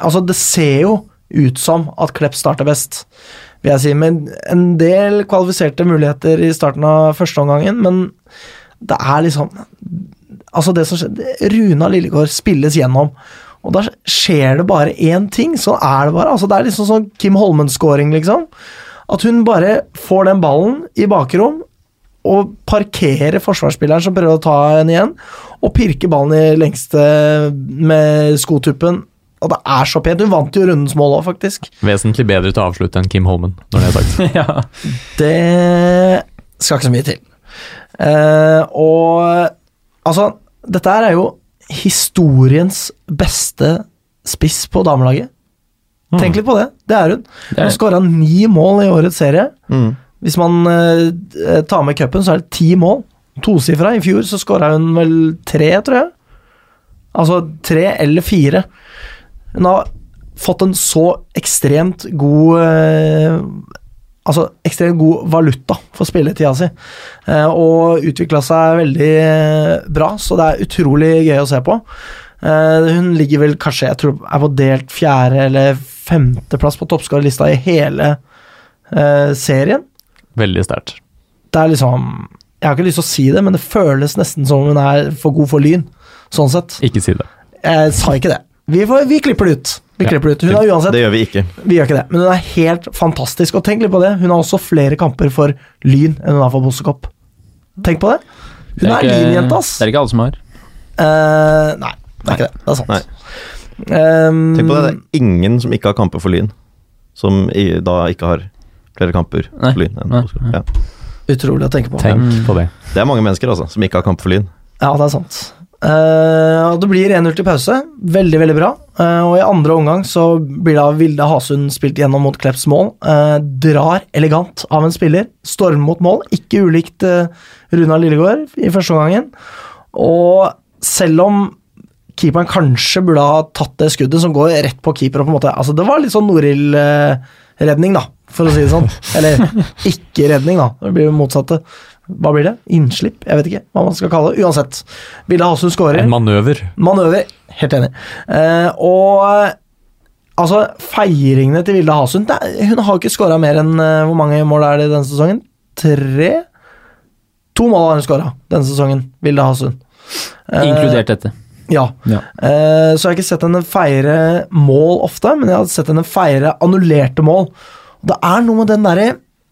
altså, det ser jo ut som at Klepp starter best, vil jeg si. Med en del kvalifiserte muligheter i starten av førsteomgangen, men det er liksom Altså, det som skjer Runa Lillegård spilles gjennom, og da skjer det bare én ting. Sånn er det bare. Altså, det er liksom sånn Kim Holmen-scoring, liksom. At hun bare får den ballen i bakrom og parkerer forsvarsspilleren som prøver å ta henne igjen, og pirker ballen i lengste med skotuppen. Og det er så pent. Hun vant jo rundens mål òg, faktisk. Vesentlig bedre til å avslutte enn Kim Holmen, når det er sagt. ja. Det skal ikke så mye til. Uh, og altså Dette er jo historiens beste spiss på damelaget. Tenk litt på det. Det er hun. Det Hun er, skåra ni mål i årets serie. Mm. Hvis man eh, tar med cupen, så er det ti mål. Tosifra. I fjor så skåra hun vel tre, tror jeg. Altså tre eller fire. Hun har fått en så ekstremt god eh, Altså ekstremt god valuta for spilletida si, eh, og utvikla seg veldig eh, bra, så det er utrolig gøy å se på. Eh, hun ligger vel kanskje jeg tror er på delt fjerde eller femteplass på toppskårerlista i hele eh, serien Veldig sterkt. det er liksom Jeg har ikke lyst til å si det, men det føles nesten som hun er for god for Lyn. Sånn sett. Ikke si det. Jeg sa ikke det. Vi, får, vi klipper det ut. Vi Ja, klipper det ut. Hun har uansett Det gjør vi ikke. Vi gjør ikke det, men hun er helt fantastisk. Og tenk litt på det. Hun har også flere kamper for Lyn enn hun har for Bossekopp. Tenk på det. Hun er, er Lyn-jente, ass. Det er ikke alle som har. Uh, nei, det er ikke det. Det er sant. Nei. Um, Tenk på det, det er ingen som ikke har kamper for Lyn, som i, da ikke har flere kamper Nei. for Lyn. Enn Nei. Ja. Utrolig å tenke på. Tenk på det. Det er mange mennesker altså, som ikke har kamp for Lyn. Ja, det er sant. Uh, og det blir 1-0 til pause. Veldig, veldig bra. Uh, og i andre omgang så blir da Vilde Hasund spilt gjennom mot Klepps mål. Uh, drar elegant av en spiller. Stormer mot mål. Ikke ulikt uh, Runa Lillegård i første omgangen. Og selv om keeperen kanskje burde ha tatt det skuddet som går rett på keeper. Og på en måte, altså Det var litt sånn Norild-redning, da, for å si det sånn. Eller ikke-redning, da. Det blir jo motsatte. Hva blir det? Innslipp? Jeg vet ikke hva man skal kalle det. Uansett. Vilde Hasund skårer. En manøver. Manøver. Helt enig. Eh, og altså, feiringene til Vilde Hasund det Hun har jo ikke skåra mer enn eh, Hvor mange mål er det denne sesongen? Tre? To mål har hun skåra denne sesongen, Vilde Hasund. Eh, Inkludert dette. Ja. Ja. Uh, så jeg har ikke sett henne feire mål ofte, men jeg har sett henne feire annullerte mål. Det er noe med den derre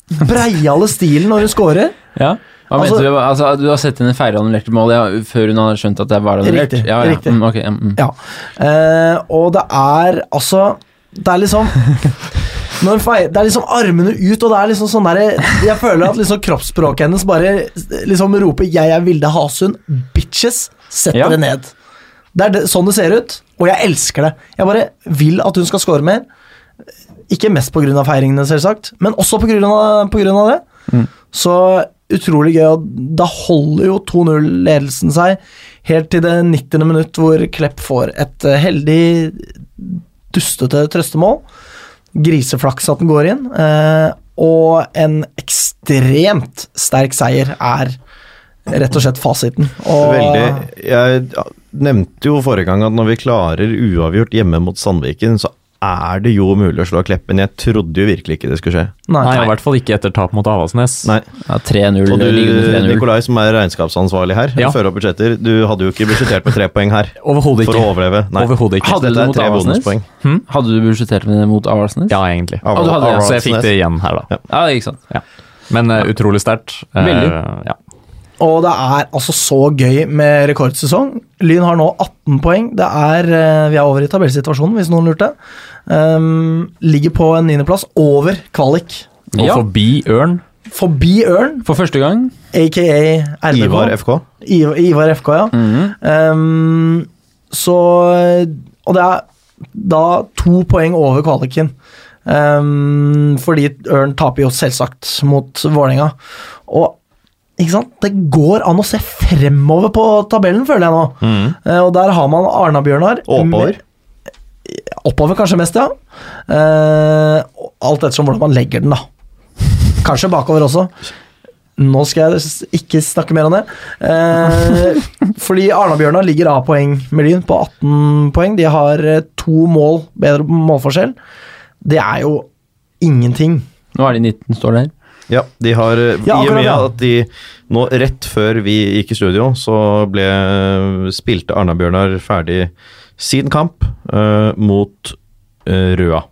breiale stilen når hun scorer. Ja. Hva Altså- mente du? Altså, du har sett henne feire annullerte mål ja, før hun har skjønt at det var annullert? Riktig, Ja, ja. riktig. Mm, okay, mm. Ja. Eh, og det er altså Det er liksom når hun Det er liksom armene ut, og det er liksom sånn der, Jeg føler at liksom kroppsspråket hennes bare liksom roper 'Jeg er Vilde Hasund. Bitches. Sett Ja. dere ned'. Det er det, sånn det ser ut, og jeg elsker det. Jeg bare vil at hun skal score mer. Ikke mest pga. feiringene, selvsagt, men også pga. det. Mm. Så utrolig gøy, og da holder jo 2-0-ledelsen seg helt til det 90. minutt, hvor Klepp får et eh, heldig dustete trøstemål. Griseflaks at den går inn, eh, og en ekstremt sterk seier er rett og slett fasiten. Og, Veldig. Jeg nevnte jo forrige gang at når vi klarer uavgjort hjemme mot Sandviken, så er det jo mulig å slå Kleppen. Jeg trodde jo virkelig ikke det skulle skje. Nei, Nei, i hvert fall ikke etter tap mot Avaldsnes. Nei. Ja, 3-0. Og du, ligger under 3-0. Nikolai, som er regnskapsansvarlig her, Ja. fører opp budsjetter, du hadde jo ikke budsjettert med tre poeng her Overhodet for å overleve. Nei. Overhodet ikke. Hadde du mot tre Avaldsnes? bonuspoeng. Hadde du budsjettert med det mot Avaldsnes? Ja, egentlig. Ah, du hadde ja. Så jeg fikk det igjen her, da. Ja, ikke sant. Men uh, utrolig sterkt. Uh, Veldig. ja. Og det er altså så gøy med rekordsesong. Lyn har nå 18 poeng. Det er, eh, Vi er over i tabellsituasjonen, hvis noen lurte. Um, ligger på en niendeplass, over kvalik. Og Ja. forbi Ørn. Forbi Ørn, For første gang. aka RBK. Ivar FK. Ivar, Ivar FK, ja. Mhm. Um, så Og det er da to poeng over kvaliken. Um, fordi Ørn taper jo selvsagt mot Vålerenga. Og ikke sant? det går an å se fremover på tabellen, føler jeg nå. Mm. Eh, og der har man Arna-Bjørnar. Oppover. Oppover, kanskje mest, ja. Eh, alt ettersom hvordan man legger den, da. Kanskje bakover også. Nå skal jeg ikke snakke mer om det. Eh, fordi Arna-Bjørnar ligger av poeng med Lyn på 18 poeng. De har eh, to mål bedre målforskjell. Det er jo ingenting. Nå er de 19, står det her. Ja, de har eh, Ja, I og med at de nå rett før vi gikk i studio, så ble spilte Arna-Bjørnar ferdig sin kamp uh, mot uh, Røa.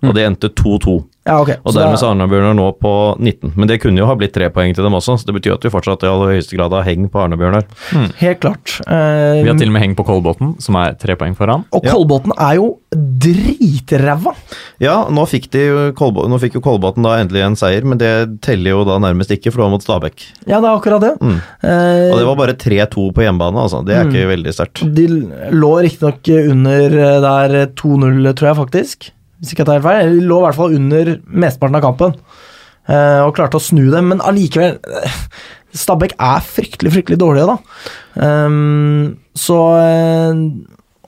Og det endte 2-2. Ja, okay. Og Så dermed så er- Arna-Bjørnar nå på 19. Men det kunne jo ha blitt tre poeng til dem også, så det betyr at vi fortsatt i aller høyeste grad har heng på Arna-Bjørnar. Helt klart. Uh, Vi har til og med heng på Kolbotn, som er tre poeng foran. og Ja. Er jo dritræva. Ja, nå fikk, de, nå fikk jo Kolbotn da endelig en seier, men det teller jo da nærmest ikke, for det var mot Stabæk. Ja, det er akkurat det. Mm. Uh, Og det var bare 3-2 på hjemmebane, altså. Det er ikke veldig sterkt. De lå riktignok under eh, der 2-0, tror jeg faktisk. Hvis ikke jeg tar helt feil. De lå i hvert fall under mesteparten av kampen. eh, og klarte å snu dem, men allikevel eh, Stabæk er fryktelig, fryktelig dårlige, da. Um, så eh,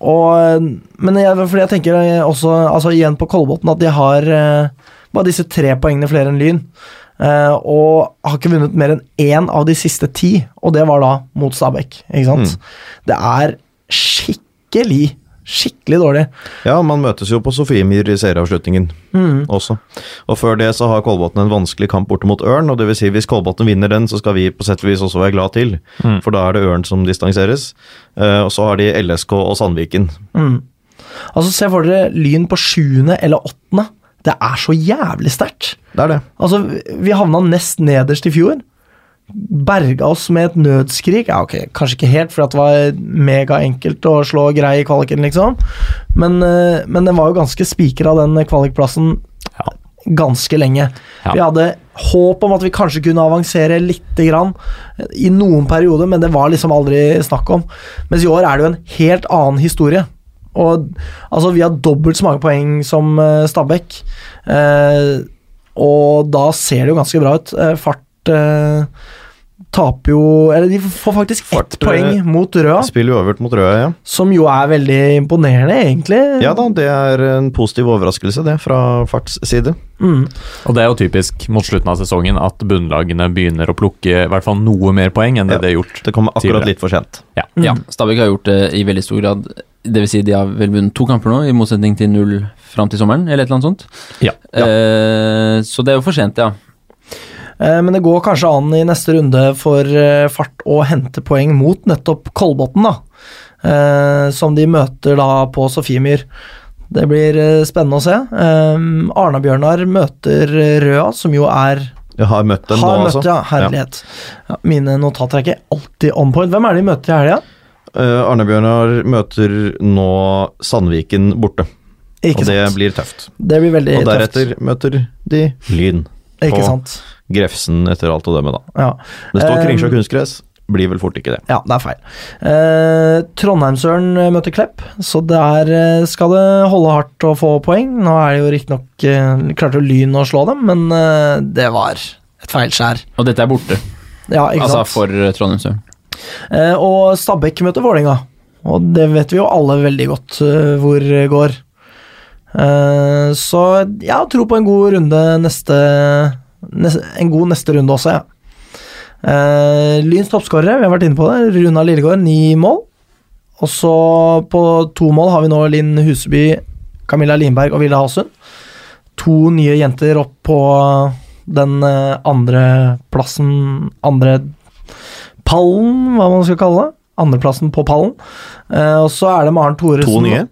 og, Men jeg, fordi jeg tenker eh, også altså igjen på Kolbotn at de har eh, bare disse tre poengene flere enn Lyn. eh, og har ikke vunnet mer enn én av de siste ti, og det var da mot Stabæk. Ikke sant? Det er skikkelig, skikkelig dårlig. Ja, man møtes jo på Sofiemyr i serieavslutningen Mm. også. Og før det så har Kolbotn en vanskelig kamp borte mot Ørn, og det vil si hvis Kolbotn vinner den, så skal vi på sett og vis også være glad til, Mm. for da er det Ørn som distanseres. Uh, og så har de LSK og Sandviken. Mm. Altså, se for dere Lyn på sjuende eller åttende. Det er så jævlig sterkt. Det er det. Altså, vi havna nest nederst i fjor. Berga oss med et nødskrik. Ja, ok, Kanskje ikke helt, for det var megaenkelt å slå grei i kvaliken, liksom. Men, eh, men den var jo ganske spikra, den kvalikplassen, Ja. ganske lenge. Ja. Vi hadde håp om at vi kanskje kunne avansere lite grann eh, i noen perioder, men det var liksom aldri snakk om. Mens i år er det jo en helt annen historie. Og altså, vi har dobbelt så mange poeng som uh, Stabæk. Eh, og da ser det jo ganske bra ut. Eh, fart eh, taper jo Eller de får faktisk ett Fart, eh, poeng mot Røa, Spiller uavgjort mot Røa, ja. som jo er veldig imponerende, egentlig. Ja da, det er en positiv overraskelse, det, fra Farts side. Mm. Og det er jo typisk mot slutten av sesongen at bunnlagene begynner å plukke i hvert fall noe mer poeng enn det Ja. de har gjort. Det kommer akkurat Tidligere. litt for sent. Ja. Mm. Ja, Stabæk har gjort det i veldig stor grad. Det vil si, de har vel vunnet to kamper nå, i motsetning til null fram til sommeren, eller et eller annet sånt. Ja. Eh, så det er jo for sent, ja. Eh, Men det går kanskje an i neste runde for eh, Fart å hente poeng mot nettopp Kolbotn, da. Eh, Som de møter da på Sofiemyr. Det blir spennende å se. Arna-Bjørnar møter Røa, som jo er Jeg har møtt dem Har nå, møtt, altså. ja. Herlighet. Ja, mine notater er ikke alltid on point. Hvem er det de møter i helga? Eh, Arne-Bjørnar møter nå Sandviken borte, Ikke og det blir tøft. Det blir veldig tøft. Og deretter tøft. møter de Lyn. Ikke sant. Grefsen, etter alt å dømme, da. Ja. Det står Eh, Kringsjå kunstgress, blir vel fort ikke det. Ja, det er feil. Eh, Trondheimsøren møter Klepp, så der eh, skal det holde hardt å få poeng. Nå er det jo riktignok eh, Klarte jo Lyn å slå dem, men eh, det var et feilskjær. Og dette er borte, Ja, ikke altså for eh, Trondheimsøren. Eh, og Stabæk møter Vålerenga, og det vet vi jo alle veldig godt eh, hvor går. Eh, så jeg har tro på en god runde neste En god neste runde også, ja. Uh, Lyns toppskårere, vi har vært inne på det. Runa Lillegård, ni mål. Og så på to mål har vi nå Linn Huseby, Camilla Limberg og Vilde Hasund. To nye jenter opp på den eh, andre plassen Andre pallen, hva man skal kalle det. Andreplassen på pallen. Uh, og så er det Maren Thoresen. To nye.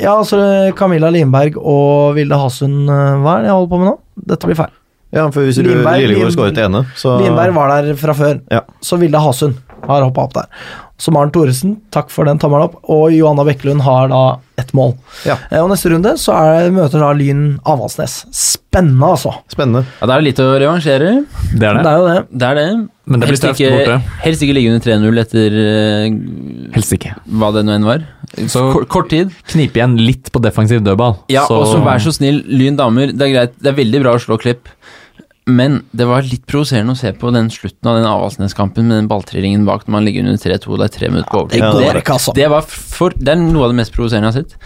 Ja, altså Camilla Limberg og Vilde Hasund. Hva er det jeg holder på med nå? Dette blir feil. Ja, for hvis Lindberg- Lillegård skåret ene, så Lindberg var der fra før, Ja. så Vilde Hasund har hoppa opp der. Så Maren Thoresen, takk for den tommelen opp, og Johanna Bekkelund har da ett mål. Ja. Eh, og neste runde så er, møter da Lyn Avaldsnes. Spennende, altså. Spennende. Ja, det er litt å revansjere. Det er Det det. er jo det. Det er det. Men det blir Helst tøft borte. Helst ikke ligge under 3-0 etter eh, Helst ikke. hva det nå enn var. Så- kort, kort tid. Knipe igjen litt på defensiv dødball. Ja, og så vær så snill, Lyn damer. Det er greit, det er veldig bra å slå Klepp, men det var litt provoserende å se på den slutten av den Avaldsnes-kampen med den balltrillingen bak når man ligger under 3-2 og det er tre minutter på overtid. Ja, det, det, altså. det, det er noe av det mest provoserende jeg har sett.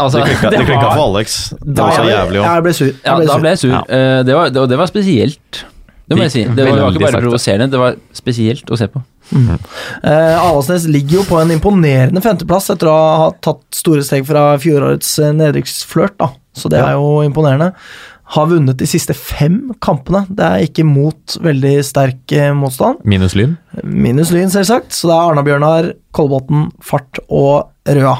Altså, Det klikka, for Alex. Det var så Ja, jævlig òg. Jeg ble sur. Jeg ble da ble jeg sur. Ja. Eh, det, var, det, det var spesielt. Det må jeg si. Det, var- det var ikke bare provoserende, det var spesielt å se på. Eh, Avaldsnes ligger jo på en imponerende femteplass etter å ha tatt store steg fra fjorårets eh, nedrykksflørt, da. Så det Ja. er jo imponerende. Har vunnet de siste fem kampene. Det er ikke mot veldig sterk eh, motstand. Minus Lyn. Minus Lyn, selvsagt. Så det er Arna-Bjørnar, Kolbotn, Fart og Røa.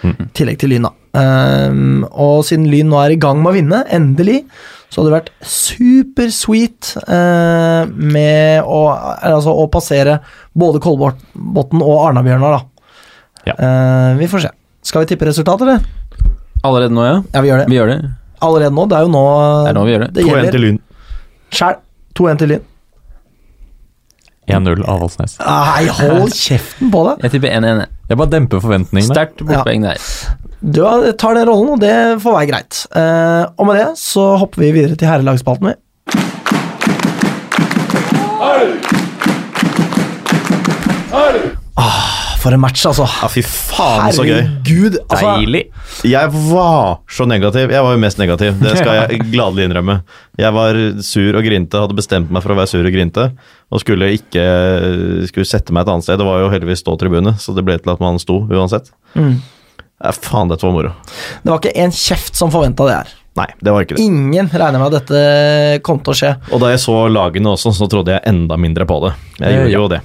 I tillegg til Lyn, da. Um, og siden Lyn nå er i gang med å vinne, endelig, så hadde det vært supersweet uh, med å, altså, å passere både Kolbotn og Arna-Bjørnar, da. Ja. Uh, vi får se. Skal vi tippe resultatet, eller? Allerede nå, ja. Ja, vi gjør det. Vi gjør det. Allerede nå. Det er jo nå Det er nå vi gjør det. det 2-1 til Lyn. Sjæl. 2-1 til Lyn. 1-0 Avaldsnes. Nei, hold kjeften på deg! Jeg tipper 1-1. Jeg bare demper forventningene. Sterkt bortpoeng der. Du tar den rollen, og det får være greit. Eh, og med det så hopper vi videre til herrelagsspalten, vi. Ah, for en match, altså. Ja, fy faen, så gøy. Herregud. Altså, Deilig. Jeg var så negativ. Jeg var jo mest negativ, det skal jeg gladelig innrømme. Jeg var sur og grinte, hadde bestemt meg for å være sur og grinte, og skulle ikke skulle sette meg et annet sted. Det var jo heldigvis ståtribune, så det ble til at man sto uansett. Mm. Ja, faen, dette var moro. det var ikke en kjeft som forventa det her. Nei, det var ikke det. Ingen regner med at dette kom til å skje. Og da jeg så lagene også, så trodde jeg enda mindre på det. Jeg gjorde jo det.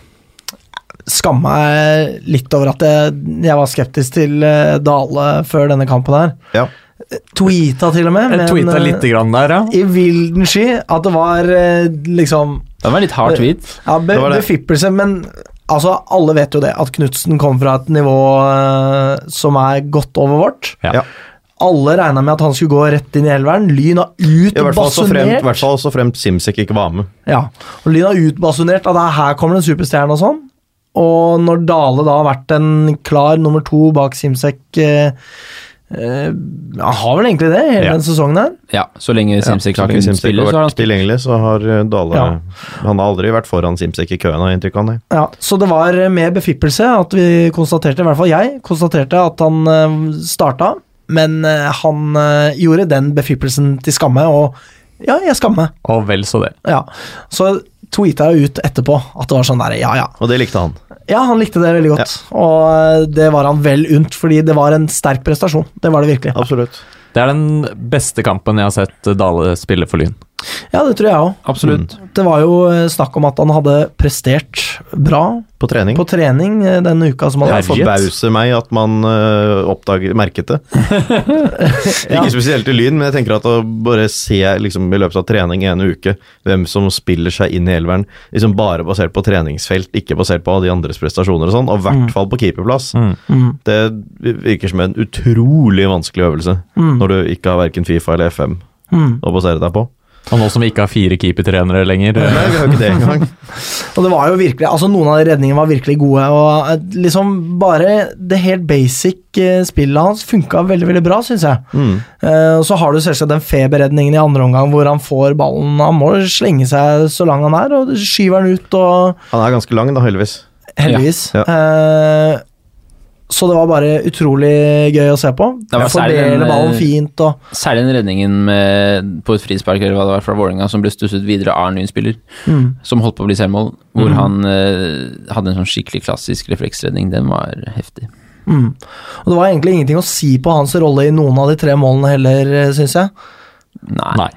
Skamma meg litt over at jeg, jeg var skeptisk til eh, Dale før denne kampen her. Ja. Tweeta til og med, Jeg tweeta eh, litt grann der, ja. i vilden sky at det var eh, liksom Det var en litt hard tweet. Ja, be, Det var det. befippelse, men altså, alle vet jo det, at Knutsen kom fra et nivå uh, som er godt over vårt. Ja. Ja. Alle regna med at han skulle gå rett inn i elveren. Lyn har I hvert fall så fremt, i hvert fall så fremt Simsek ikke var med. ja, og Lyn har utbasunert at er her kommer det en superstjerne og sånn. Og når Dale da har vært en klar nummer to bak Simsek han uh, Han har vel egentlig det, hele Ja. den sesongen her. Ja, så lenge Så Simsek-klakken lenge Simsek spiller, har så har han vært tilgjengelig, så har eh, Dale Ja. Han har aldri vært foran Simsek i køen, har jeg inntrykk av. Ja, Så det var med befippelse at vi konstaterte, i hvert fall jeg, konstaterte at han uh, starta, men eh, han eh, gjorde den befippelsen til skamme, og ja, jeg skammer meg. Og vel så det. Ja. Så tweeta jeg ut etterpå at det var sånn der, ja ja. Og det likte han. Ja, han likte det veldig godt, og eh, det var han vel unt, fordi det var en sterk prestasjon. Det var det virkelig. Absolutt. Det er den beste kampen jeg har sett Dale spille for Lyn. Ja, det tror jeg òg. Absolutt. Det var jo eh, snakk om at han hadde prestert bra På trening. på trening eh, denne uka som han Det forbauser meg at man uh, oppdager, merket det. Ikke spesielt i Lyn, men jeg tenker at å bare se liksom, i løpet av trening en uke hvem som spiller seg inn i elveren, liksom bare basert på treningsfelt, ikke basert på de andres prestasjoner og sånn, og i hvert fall på keeperplass. Mm. Mm. Det virker som en utrolig vanskelig øvelse når du ikke har verken Fifa eller FM Mm. å basere deg på. Og nå som vi ikke har fire keepertrenere lenger Nei, vi har ikke det engang. Og det var jo virkelig, altså Noen av de redningene var virkelig gode, og eh, liksom bare det helt basic eh, spillet hans funka veldig veldig bra, syns jeg. Mm. Uh, Så har du selvsagt den feberredningen i andre omgang hvor han får ballen Han må slenge seg så lang han er, og skyver den ut, og Han er ganske lang, da, heldigvis. heldigvis. Ja. Eh, så det var bare utrolig gøy å se på. Det var særlig den, Fordeler ballen eh, fint og Særlig den redningen med, på et frispark eller hva det var fra Vålerenga som ble stusset videre av en Lyn-spiller, mm. som holdt på å bli selvmål, hvor mm. han eh, hadde en sånn skikkelig klassisk refleksredning. Den var heftig. Mm. Og det var egentlig ingenting å si på hans rolle i noen av de tre målene heller, syns jeg. Nei. Nei.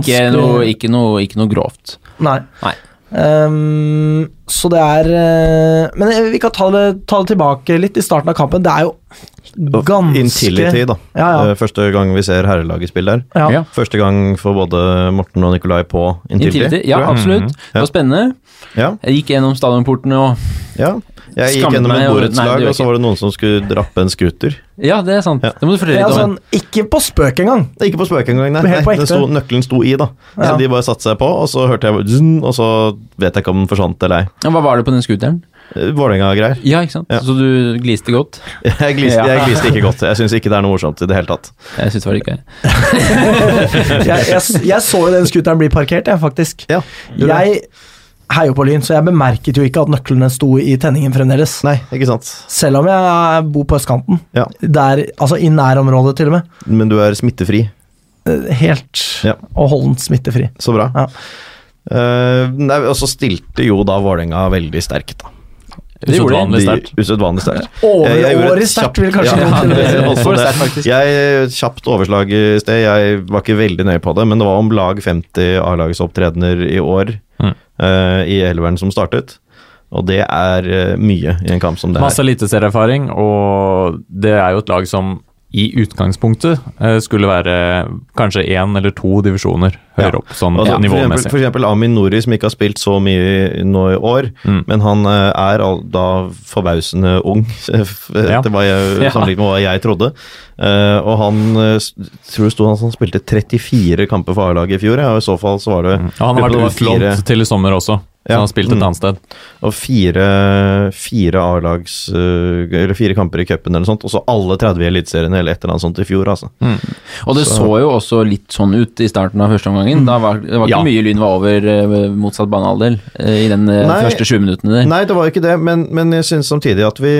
Ikke noe, ikke, noe, ikke noe grovt. Nei. Nei. Ehm, så det er eh, Men vi kan ta det, ta det tilbake litt i starten av kampen. Det er jo ganske Intility, da. Ja, ja. Første gang vi ser herrelaget spille der. Ja. Ja. Første gang for både Morten og Nikolai på Intility. Intility, ja, absolutt. Mhm. Det var spennende. Ja, Jeg gikk gjennom stadionportene og ja. Jeg gikk gjennom et borettslag, og så var det noen som skulle drappe en scooter. Ja, det er sant. Ja. Det må du fortelle litt om. sånn, ikke på spøk engang. Ikke på spøk engang, nei. Nei sto, nøkkelen sto i, da. Ja. Så de bare satte seg på, og så hørte jeg zzz, Og så vet jeg ikke om den forsvant eller ei. Ja, Hva var det på den scooteren? Eh, Vålerenga-greier. Ja, ikke sant? Ja. Så du gliste godt? Jeg gliste, jeg gliste ikke godt. Jeg syns ikke det er noe morsomt i det hele tatt. Jeg syns det var ikke det. Jeg, jeg, jeg så jo den scooteren bli parkert, jeg, faktisk. Ja, Jeg heier på Lyn, så jeg bemerket jo ikke at nøklene sto i tenningen fremdeles. Nei, ikke sant. Selv om jeg bor på østkanten. Ja. Der, altså I nærområdet, til og med. Men du er smittefri. Eh, Helt Ja. og holdent smittefri. Så bra. Ja. Uh, nei, og så stilte jo da Vålerenga veldig sterkt, da. Det. Usedvanlig sterkt. Usedvanlig sterkt. Over Jeg- jeg gjorde et året sterkt, vil kanskje ja, noen ja, også det. Jeg Kjapt overslag i sted. Jeg var ikke veldig nøye på det, men det var om lag 50 A-lagsopptredener i år Eh, i elveren som startet. Og det er eh, mye i en kamp som det Masse her. eliteserieerfaring, og det er jo et lag som i utgangspunktet eh, skulle være kanskje én eller to divisjoner høyere Ja. opp, sånn Altså, nivåmessig. for eksempel Amin Nori, som ikke har spilt så mye nå i år, Mm. men han eh, er da forbausende ung, Ja. hva jeg, Ja. sammenlignet med hva jeg trodde. Eh, og han eh, tror det sto han som spilte 34 kamper for A-laget i fjor, og i så fall så var det Mm. Og han har vært utlånt til i sommer også, så Ja. han har spilt et Mm. annet sted. Og fire, fire A-lags eh, Eller fire kamper i cupen eller noe sånt, og så alle 30 i Eliteserien eller et eller annet sånt i fjor, altså. Og det så, jo også litt sånn ut i starten av første omgangen. Da var, det var ikke Ja. mye Lyn var over eh, motsatt banehalvdel eh, i den Nei. første 20 minuttene der. Nei, det var ikke det, men, men jeg syns samtidig at vi,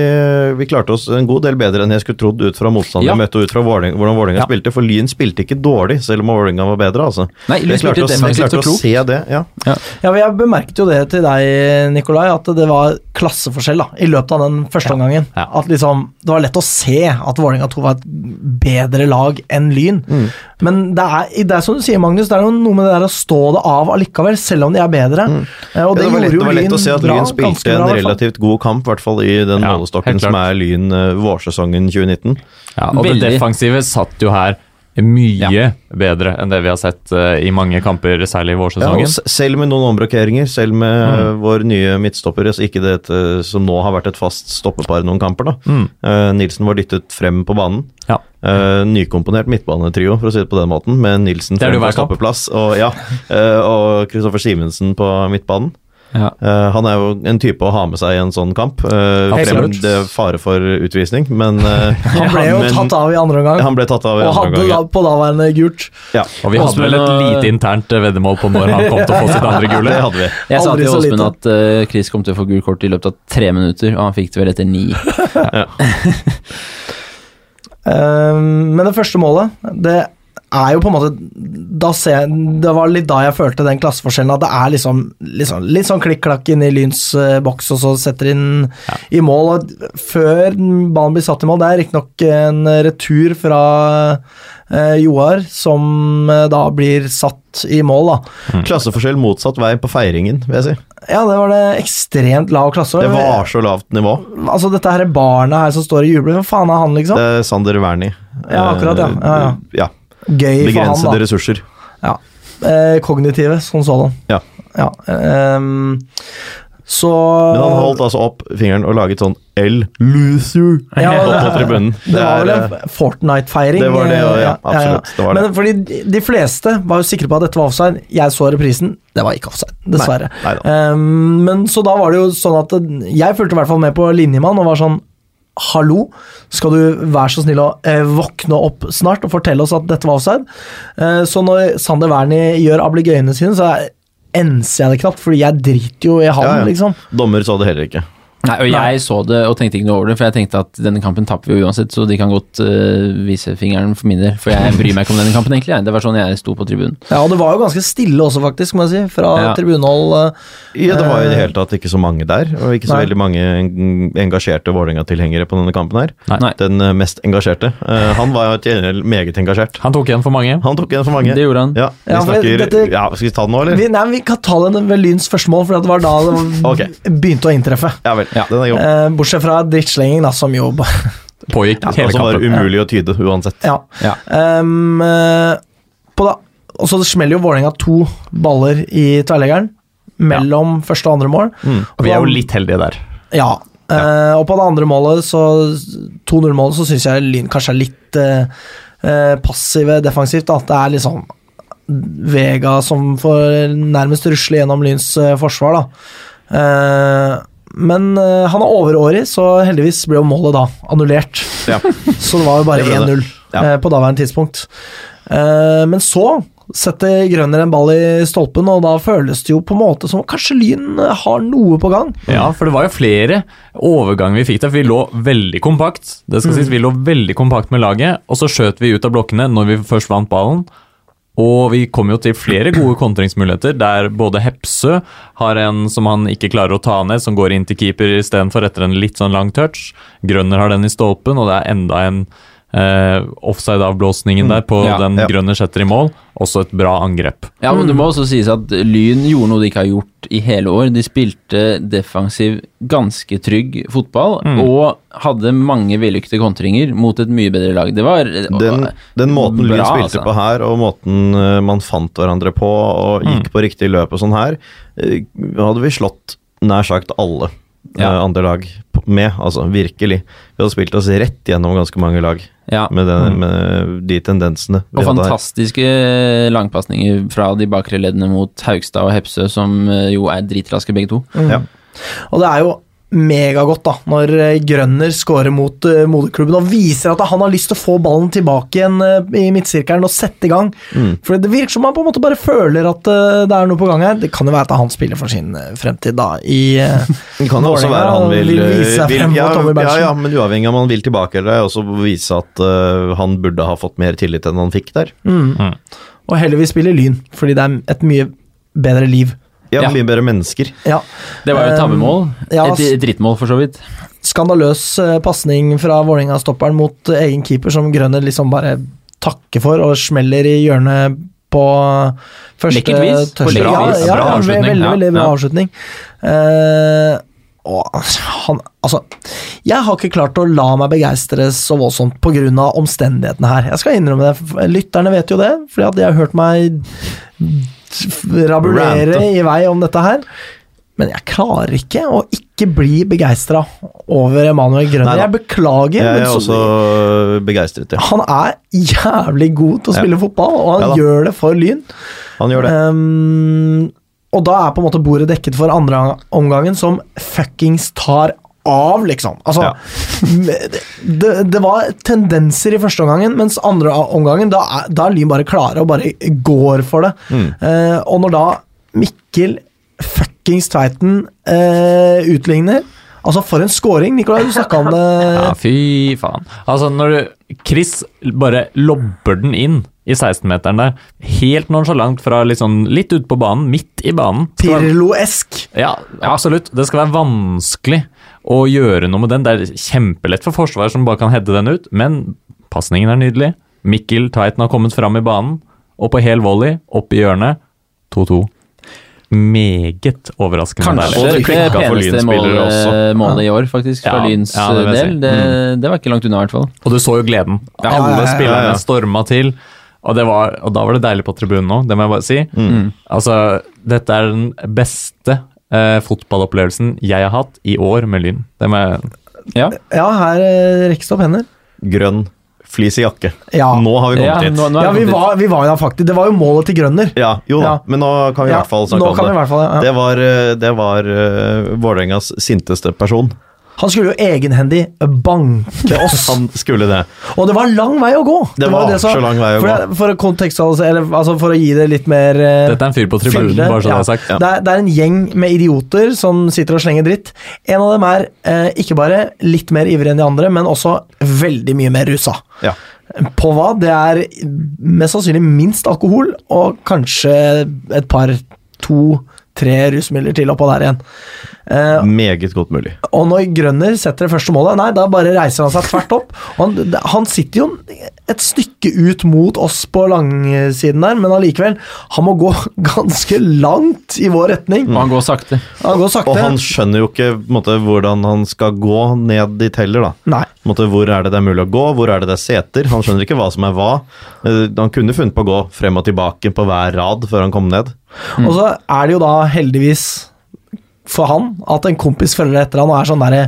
vi klarte oss en god del bedre enn jeg skulle trodd ut fra motstanderen Ja. vi møtte, og ut fra Vålerenga- hvordan Vålerenga Ja. spilte. For Lyn spilte ikke dårlig, selv om Vålerenga var bedre, altså. Nei, Lyn spilte å, defensivt og klokt. se det, ja. Ja, men Jeg bemerket jo det til deg, Nikolai, at det var klasseforskjell da, i løpet av den første omgangen. Ja. At liksom, Det var lett å se at Vålerenga 2 var et bedre lag enn Lyn. Mm. Men det er, det er som du sier, Magnus, det er noe med det der å stå det av allikevel, selv om de er bedre. Mm. Og det, Ja, det, det, var lett, det var lett å se at Lyn spilte en relativt god kamp, i hvert fall i den Ja, målestokken som er Lyn eh, vårsesongen 2019. Ja, og det defensive satt jo her mye bedre enn det vi har sett uh, i mange kamper, særlig i Ja, vårsesongen. Ja, selv med noen omrokeringer, selv med eh, vår nye midtstopper, altså ikke det eh, som nå har vært et fast stoppepar noen kamper, da. Mm. Uh, Nilsen var dyttet frem på banen. Ja. Nykomponert midtbanetrio, for å si det på den måten, med Nilsen frem på stoppeplass og ja, og Kristoffer Simensen på midtbanen. Ja. Uh, han er jo en type å ha med seg i en sånn kamp. Uh, det er fare for utvisning, men uh, Han ble jo men- tatt av i andre omgang, Han ble tatt av i og andre hadde gang, ja. på daværende gult. Ja. Og vi hadde vel et lite internt veddemål på når han kom til å få sitt andre Det gule. hadde vi. Jeg sa til Åsmund at uh, Chris kom til å få gult kort i løpet av tre minutter, og han fikk det vel etter ni. Men det første målet, det er jo på en måte ser Det var litt da jeg følte den klasseforskjellen, at det er liksom, liksom litt sånn klikk-klakk inn i Lyns uh, boks, og så setter inn i mål. Og før ballen blir satt i mål, det er riktignok en retur fra uh, Joar, som uh, da blir satt i mål, da. Klasseforskjell motsatt vei på feiringen, vil jeg si. Ja, det var det ekstremt lav klasse. Det var så lavt nivå. Altså, dette her barnet her som står og jubler, hva faen er han, liksom? Det er Sander Wernie. Ja, akkurat, ja. Ja, ja. ja. Gøy for han, Begrensede da. ressurser. Ja. Eh, kognitive, sånn sådan. Ja. Ja. Um, så Men han holdt altså opp fingeren og laget sånn L loser Ja, opp på det- tribunen. Det var vel en Fortnite-feiring. Det var det, ja, eh, ja, absolutt, det var det. Men fordi de- fleste var jo sikre på at dette var offside. Jeg så reprisen, det var ikke offside, dessverre. Nei, neida. um, men så da var det jo sånn at jeg fulgte i hvert fall med på linjemann og var sånn Hallo, skal du være så snill å eh, våkne opp snart og fortelle oss at dette var offside? Eh, så når Sander Wernie gjør ablegøyene sine, så er- enser jeg det knapt, fordi jeg driter jo i han, Ja, ja. liksom. Dommer så det heller ikke. Nei, og Nei. jeg så det og tenkte ikke noe over det, for jeg tenkte at denne kampen tapper vi jo uansett, så de kan godt uh, vise fingeren for min del. For jeg bryr meg ikke om denne kampen, egentlig. Jeg. Det var sånn jeg sto på tribunen. Ja, og det var jo ganske stille også, faktisk, må jeg si, fra Ja. tribunehold. Uh, Ja, det var jo i det hele tatt ikke så mange der, og ikke så Nei. veldig mange engasjerte Vålerenga-tilhengere på denne kampen her. Nei. Den eh, mest engasjerte. Uh, han var jo til gjengjeld meget engasjert. Han tok igjen for mange. Han tok igjen for mange. Det gjorde han. Ja, vi Ja, snakker dette- Ja, Skal vi ta den nå, eller? Vi, nei, vi kan ta den ved Lyns første mål, for det var da det okay. begynte å inntreffe. Ja vel. Ja. Den er god. Eh, bortsett fra drittslenging, da, som jo Pågikk Ja, hele som var kampen. umulig å tyde uansett. Ja. Ja. På da, og så smeller jo Vålerenga to baller i tverrleggeren mellom første og andre mål. Mm. Og vi er jo litt heldige der. Ja. Uh, og på det andre målet, så 2-0-målet, så syns jeg Lyn kanskje er litt uh, eh, passive defensivt. Da. Det er liksom Vega som får nærmest rusle gjennom Lyns forsvar, da. Men uh, han er overårig, så heldigvis ble jo målet da annullert. Ja. Så det var jo bare Det ble det. 1-0 Ja. uh, på daværende tidspunkt. Uh, men så setter Grønner en ball i stolpen, og da føles det jo på en måte som kanskje Lyn har noe på gang. Ja, for det var jo flere overganger vi fikk der, for vi lå veldig kompakt. Det skal sies, vi lå veldig kompakt med laget, og så skjøt vi ut av blokkene når vi først vant ballen. Og vi kom jo til flere gode kontringsmuligheter, der både Hepsø har en som han ikke klarer å ta ned, som går inn til keeper istedenfor etter en litt sånn lang touch. Grønner har den i stolpen, og det er enda en eh, offside-avblåsningen der på Ja, den ja. grønne setter i mål. Også et bra angrep. Ja, men det må også sies at Lyn gjorde noe de ikke har gjort i hele år. De spilte defensiv, ganske trygg fotball, og hadde mange vellykkede kontringer mot et mye bedre lag. Det var Den, den måten Lyn spilte altså. på her, og måten eh, man fant hverandre på og gikk på riktig løp og sånn her, eh, hadde vi slått nær sagt alle Ja. eh, andre lag med. Altså virkelig. Vi hadde spilt oss rett gjennom ganske mange lag Ja. med, den, med de tendensene. Og fantastiske langpasninger fra de bakre leddene mot Haugstad og Hepsø, som eh, jo er dritraske begge to. Ja. Og det er jo megagodt da, når eh, Grønner scorer mot uh, moderklubben og viser at han har lyst til å få ballen tilbake igjen uh, i midtsirkelen og sette i gang. Mm. For det virker som han på en måte bare føler at uh, det er noe på gang her. Det kan jo være at han spiller for sin fremtid da, i Det kan jo også være han vil, vil vise seg vil frem ja, mot Tommy ja, Berntsen. ja, men uavhengig av om han vil tilbake eller ei, også vise at han burde ha fått mer tillit enn han fikk der. mm. Og heldigvis spiller Lyn, fordi det er et mye bedre liv. Ja. Mye bedre mennesker. Ja. Det var jo et Um, tabbemål. ja, et, drittmål, for så vidt. skandaløs uh, pasning fra Vålerenga-stopperen mot eh, egen keeper, som Grønner liksom bare takker for og smeller i hjørnet på første Lekkert vis, på lekkert Ja, vis. ja, Bra ja, avslutning. Veldig, Ja, veldig bra avslutning. Uh, og han Altså, jeg har ikke klart å la meg begeistre så voldsomt pga. omstendighetene her. Jeg skal innrømme det. Lytterne vet jo det, fordi at de har hørt meg rabulere Rant. i vei om dette her. Men jeg klarer ikke å ikke bli begeistra over Emanuel Grønner. Jeg beklager, Jeg er så, også begeistret, ja. han er jævlig god til å Ja. spille fotball, og han Ja gjør det for Lyn. Han gjør det. Um, og da er på en måte bordet dekket for andre omgangen, som fuckings tar av, liksom. Altså, Ja. det, det var tendenser i første omgangen, mens andre omgangen, da er, da er Lyn bare klare og bare går for det. Mm. Eh, og når da Mikkel fuckings Tveiten eh, utligner Altså, for en scoring! Nikolai, du snakka om det. Ja, fy faen. Altså, når du Chris bare lobber den inn i 16-meteren der, helt nonchalant fra liksom sånn litt ute på banen, midt i banen Pirlo-esk. Ja, absolutt. Det skal være vanskelig å gjøre noe med den. Det er kjempelett for forsvaret som bare kan heade den ut, men pasningen er nydelig. Mikkel Tveiten har kommet fram i banen, og på hel volley, opp i hjørnet, 2-2. Meget overraskende Kanskje det det, peneste målet, målet i år, faktisk, fra Ja, Lyns ja, det del. Det, det var ikke langt unna, i hvert fall. Og du så jo gleden. Ja, ja, Alle ja, ja, spillerne storma til. Og, det var, og da var det deilig på tribunen òg, det må jeg bare si. Mm. Altså, dette er den beste eh, fotballopplevelsen jeg har hatt i år med Lyn. Det må jeg Ja, Ja, her eh, rekkes det opp hender. Grønn, flis i jakke. Ja. Nå har vi ja kommet nå, hit. nå er Ja, vi kommet var, vi var jo der faktisk. Det var jo målet til Grønner. Ja, jo da, Ja. men nå kan vi i Ja, hvert fall nå snakke om kan vi i det. hvert fall, ja. Det var, eh, det var uh, Vålerengas sinteste person. Han skulle jo egenhendig banke oss. Han skulle det. Og det var lang vei å gå! Det det var som- så lang vei å for, gå. For å kontekstualisere, eller altså for å gi det litt mer eh, Dette er en fyr på tribunen, fylde, bare så ja. det er sagt. Ja. Det, er, det er en gjeng med idioter som sitter og slenger dritt. En av dem er eh, ikke bare litt mer ivrig enn de andre, men også veldig mye mer rusa. Ja. På hva? Det er mest sannsynlig minst alkohol, og kanskje et par, to, tre rusmidler til oppå der igjen. Eh, Meget godt mulig. og når Grønner setter det første målet, nei, da bare reiser han seg tvert opp. Og han, han sitter jo et stykke ut mot oss på langsiden der, men allikevel, han må gå ganske langt i vår retning. Og han går sakte. Han går sakte. Og han skjønner jo ikke måte, hvordan han skal gå ned dit heller, da. Nei. Måte, hvor er det det er mulig å gå, hvor er det det er seter? Han skjønner ikke hva som er hva. Eh, Han kunne funnet på å gå frem og tilbake på hver rad før han kom ned. Og så er det jo da heldigvis for han at en kompis følger etter han og er sånn derre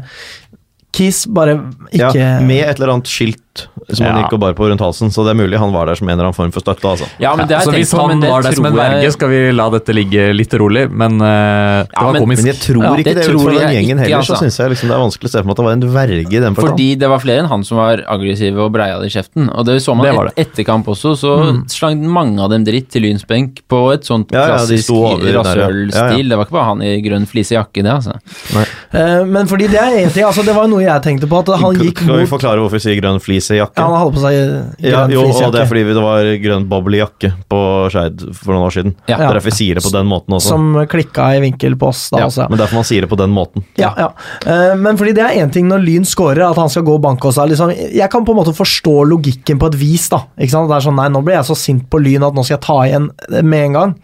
Kiss, bare ikke Ja, med et eller annet skilt som han gikk og bar på rundt halsen, så det er mulig han var der som en eller annen form for støtte. altså. Ja, men det ja. så hvis han på, han var der som en verge, skal vi la dette ligge litt rolig, men uh, det Ja, var men- komisk. Men jeg tror Ja, ikke det det, ut fra den gjengen ikke, heller, altså. så syns jeg liksom det er vanskelig å se for meg at det var en verge i den forstand. Fordi det var flere enn han som var aggressive og breia det i kjeften. Og det så man Det et, etter kamp også, så slang mange av dem dritt til Lyns benk på et sånt Ja, ja, klassisk rasshølstil. Ja, ja. Det var ikke bare han i grønn flisejakke, det, altså. Uh, Men fordi det er en ting, altså det var noe jeg tenkte på, at han gikk mot Skal vi forklare hvorfor vi sier grønn flis i jakke? Ja, han hadde på seg Ja, grønn jo, og det er fordi det var grønn boble-jakke på Skeid for noen år siden. Ja. Det er derfor vi sier det på den måten også. Som klikka i vinkel på oss da Ja, også. Men derfor man sier det på den måten. Ja, ja. Uh, Men fordi det er én ting når Lyn scorer, at han skal gå og banke oss. Liksom, jeg kan på en måte forstå logikken på et vis. da Ikke sant? Det er sånn, Nei, nå blir jeg så sint på Lyn at nå skal jeg ta igjen med en gang.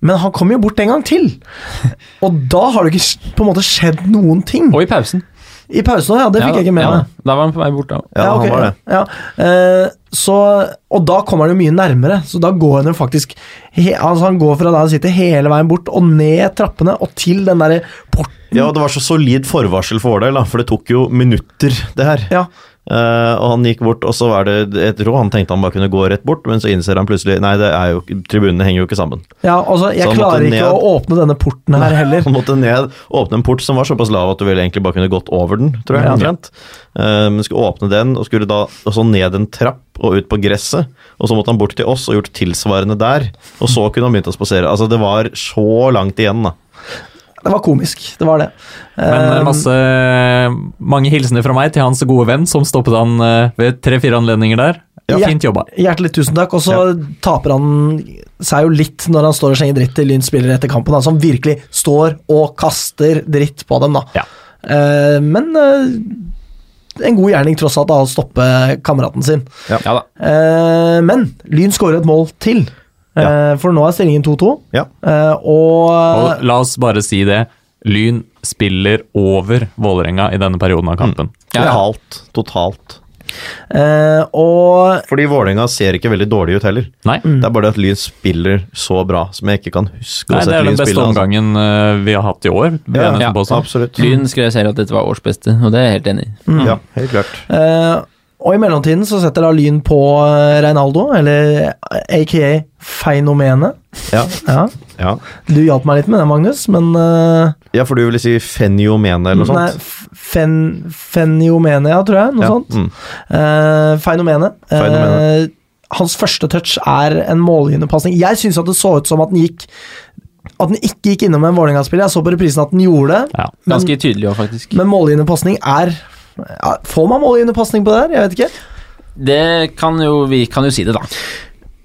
Men han kommer jo bort en gang til! Og da har det ikke på en måte skjedd noen ting. Og i pausen. I pausen òg, ja. Det fikk jeg ikke med ja. Da var han på vei bort, da. Ja, okay. han var det. Ja. Eh, så, og da kommer han jo mye nærmere, så da går han jo faktisk he, altså Han går fra der han sitter, hele veien bort og ned trappene og til den derre porten. Ja, og det var så solid forvarsel for vår del, da, for det tok jo minutter, det her. Ja. Eh, og han gikk bort, og så var det et rå. Han tenkte han bare kunne gå rett bort, men så innser han plutselig Nei, det er jo, tribunene henger jo ikke sammen. Ja, altså, jeg klarer ikke ned. å åpne denne porten her heller. Han måtte ned, åpne en port som var såpass lav at du vel egentlig bare kunne gått over den, tror jeg. Ja. Eh, men skulle åpne den, og skulle da og så ned en trapp og ut på gresset. Og så måtte han bort til oss og gjort tilsvarende der. Og så kunne han begynt å spasere. Altså, det var så langt igjen, da. Det var komisk, det var det. Men Eh, eh, masse, mange hilsener fra meg til hans gode venn, som stoppet han eh, ved tre-fire anledninger der. Ja, Ja. Fint jobba. Hjertelig tusen takk. Og så taper han seg jo litt når han står og slenger dritt til Lyns spillere etter kampen, da, som virkelig står og kaster dritt på dem, da. Ja. Eh, men eh, en god gjerning tross alt da, å stoppe kameraten sin. Ja da. Eh, men Lyn skårer et mål til, eh, for nå er stillingen 2-2. Ja. Eh, og Og la oss bare si det. Lyn spiller over Vålerenga i denne perioden av kampen. Ja, ja. Totalt. Totalt. eh, og Fordi Vålerenga ser ikke veldig dårlig ut heller. Nei, Det er bare det at Lyn spiller så bra, som jeg ikke kan huske Nei å det er den beste spille. altså. omgangen eh, vi har hatt i år. Ja, ja. Absolutt. Lyn skrev selv at dette var årsbeste, og det er jeg helt enig i. Ja, helt klart. Eh, og i mellomtiden så setter da Lyn på eh, Reinaldo, eller aka Feinomenet. Ja. Ja. Ja. Du hjalp meg litt med det, Magnus, men uh, ja, for du ville si Feniomenet, eller noe Nei, sånt? fen, ja, tror jeg. Noe Ja, sånt. mm. Uh, Feinomene. Feinomene. Uh, hans første touch er en målgivende. Jeg syns at det så ut som at den gikk At den ikke gikk innom en Vålerenga-spiller. Jeg så på reprisen at den gjorde det, Ja. men, Ganske tydelig også, faktisk. men målgivende er ja, Får man målgivende pasning på det der? Jeg vet ikke. Det kan jo Vi kan jo si det, da.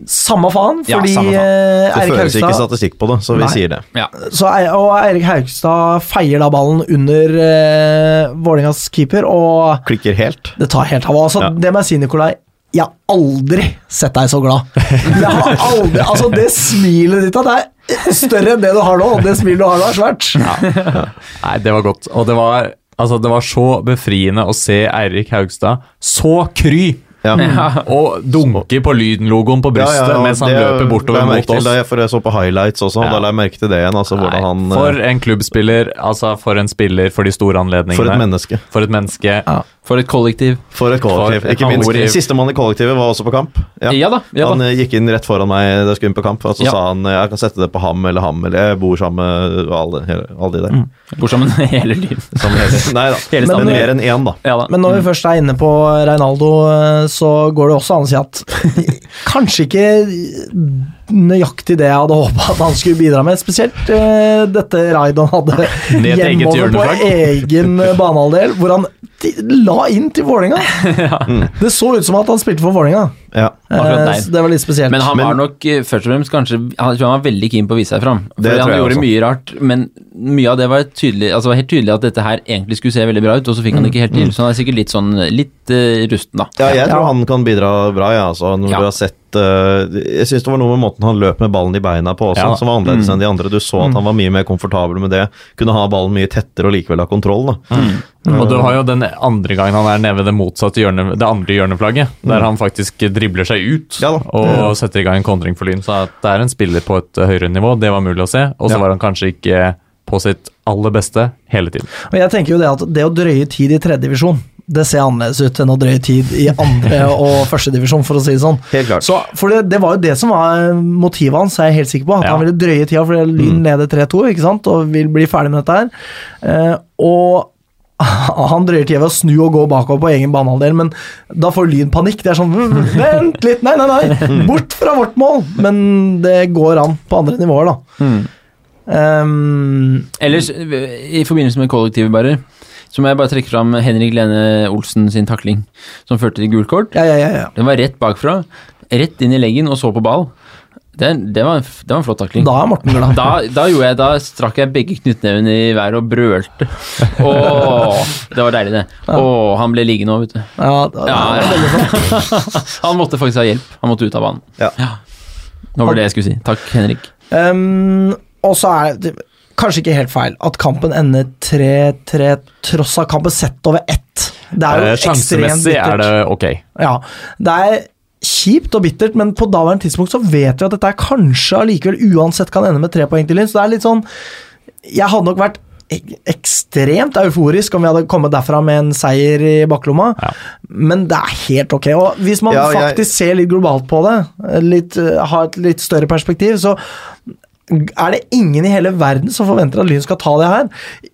Samme faen, Ja, samme faen. eh, Det Eirik føres ikke statistikk på det, så vi Nei. sier det. Ja. så, Og Eirik Haugstad feier da ballen under uh, Vålerengas keeper, og Klikker helt. Det tar helt av. Altså, Ja. Det må jeg si, Nikolai. Jeg har aldri sett deg så glad. Jeg har aldri, altså Det smilet ditt det er større enn det du har nå. og Det smilet du har nå, er svært. Nei, det var godt. Og det var, altså, det var så befriende å se Eirik Haugstad. Så kry Ja. og dunke på lydlogoen på Ja, brystet ja, og mens han det løper bortover mot oss. Det, for jeg så på highlights også, Ja. da la jeg merke til det igjen. Altså Nei, han for eh, en klubbspiller, altså for en spiller for de store anledningene. For et menneske. For et menneske. For et kollektiv. For et kollektiv. For Ikke minst. kollektiv. Sistemann i kollektivet var også på kamp. Ja, da. Ja, Han da. eh, gikk inn rett foran meg da jeg skulle inn på kamp, og så Ja. sa han jeg kan sette det på ham eller ham, eller jeg bor sammen med alle, hele, alle de der. Bor sammen hele heter. Nei da, Hele Men- men mer enn én, da. Ja da. Men når vi først er inne på Reinaldo, eh, så går det også an å si at kanskje ikke nøyaktig det jeg hadde håpa at han skulle bidra med. Spesielt uh, dette raidet han hadde hjemover på egen banehalvdel, hvor han de, la inn til Vålerenga. Det så ut som at han spilte for Vålerenga. Ja. Så det var litt spesielt. Men han var nok eh, først og fremst kanskje Han, tror han var veldig keen på å vise seg fram. Det Fordi han gjorde også. mye rart, men mye av det var tydelig Altså var helt tydelig at dette her egentlig skulle se veldig bra ut, og så fikk han det ikke helt til. Så han er sikkert litt sånn litt uh, rusten, da. Ja, jeg tror Ja. han kan bidra bra, ja, altså, når Ja. du har sett eh, Jeg syns det var noe med måten han løp med ballen i beina på også, Ja. som var annerledes enn de andre. Du så at han var mye mer komfortabel med det. Kunne ha ballen mye tettere og likevel ha kontroll. Da. Og du har jo den andre gangen han er nede ved det motsatte hjørne, det andre hjørneflagget, der han faktisk dribler seg ut Ja og og setter i gang en kontring for Lyn. Så at det er en spiller på et eh, høyere nivå, det var mulig å se. Og så Ja. var han kanskje ikke på sitt aller beste hele tiden. Og jeg tenker jo det at det å drøye tid i tredjedivisjon, det ser annerledes ut enn å drøye tid i andre og førstedivisjon, for å si det sånn. Helt klart. Så, for det, det var jo det som var motivet hans, er jeg helt sikker på. At Ja. han ville drøye tida fordi Lyn leder 3-2 ikke sant? og vil bli ferdig med dette her. Eh, og han drøyer tida ved å snu og gå bakover på egen banehalvdel, men da får Lyn panikk. Det er sånn "Mm, Vent litt! Nei, nei, nei! Bort fra vårt mål! Men det går an på andre nivåer, da. Mm. Um, Ellers, eh, i forbindelse med kollektivet, bare, så må jeg bare trekke fram Henrik Lene Olsen sin takling, som førte til gult kort. ja, ja, ja, ja. Den var rett bakfra, rett inn i leggen og så på ball. Det, det, var, det var en flott takling. Da er Morten glad. Da, da, gjorde jeg, da strakk jeg begge knyttnevene i været og brølte. Åh, det var deilig, det. Åh, han ble liggende òg, vet du. Ja, da, Ja, ja. Han måtte faktisk ha hjelp. Han måtte ut av banen. Ja. Det var det jeg skulle si. Takk, Henrik. Um, og så er det kanskje ikke helt feil at kampen ender 3-3 tross av kampen sett over ett. Det er jo Eh, ekstremt Sjansemessig er det ok. Ja, det er kjipt og bittert, men på daværende tidspunkt så vet vi at dette er kanskje allikevel uansett kan ende med tre poeng til Lyn, så det er litt sånn Jeg hadde nok vært ekstremt euforisk om vi hadde kommet derfra med en seier i baklomma, Ja. men det er helt ok. Og hvis man Ja, jeg- faktisk ser litt globalt på det, litt, eh, har et litt større perspektiv, så er det ingen i hele verden som forventer at Lyn skal ta det her.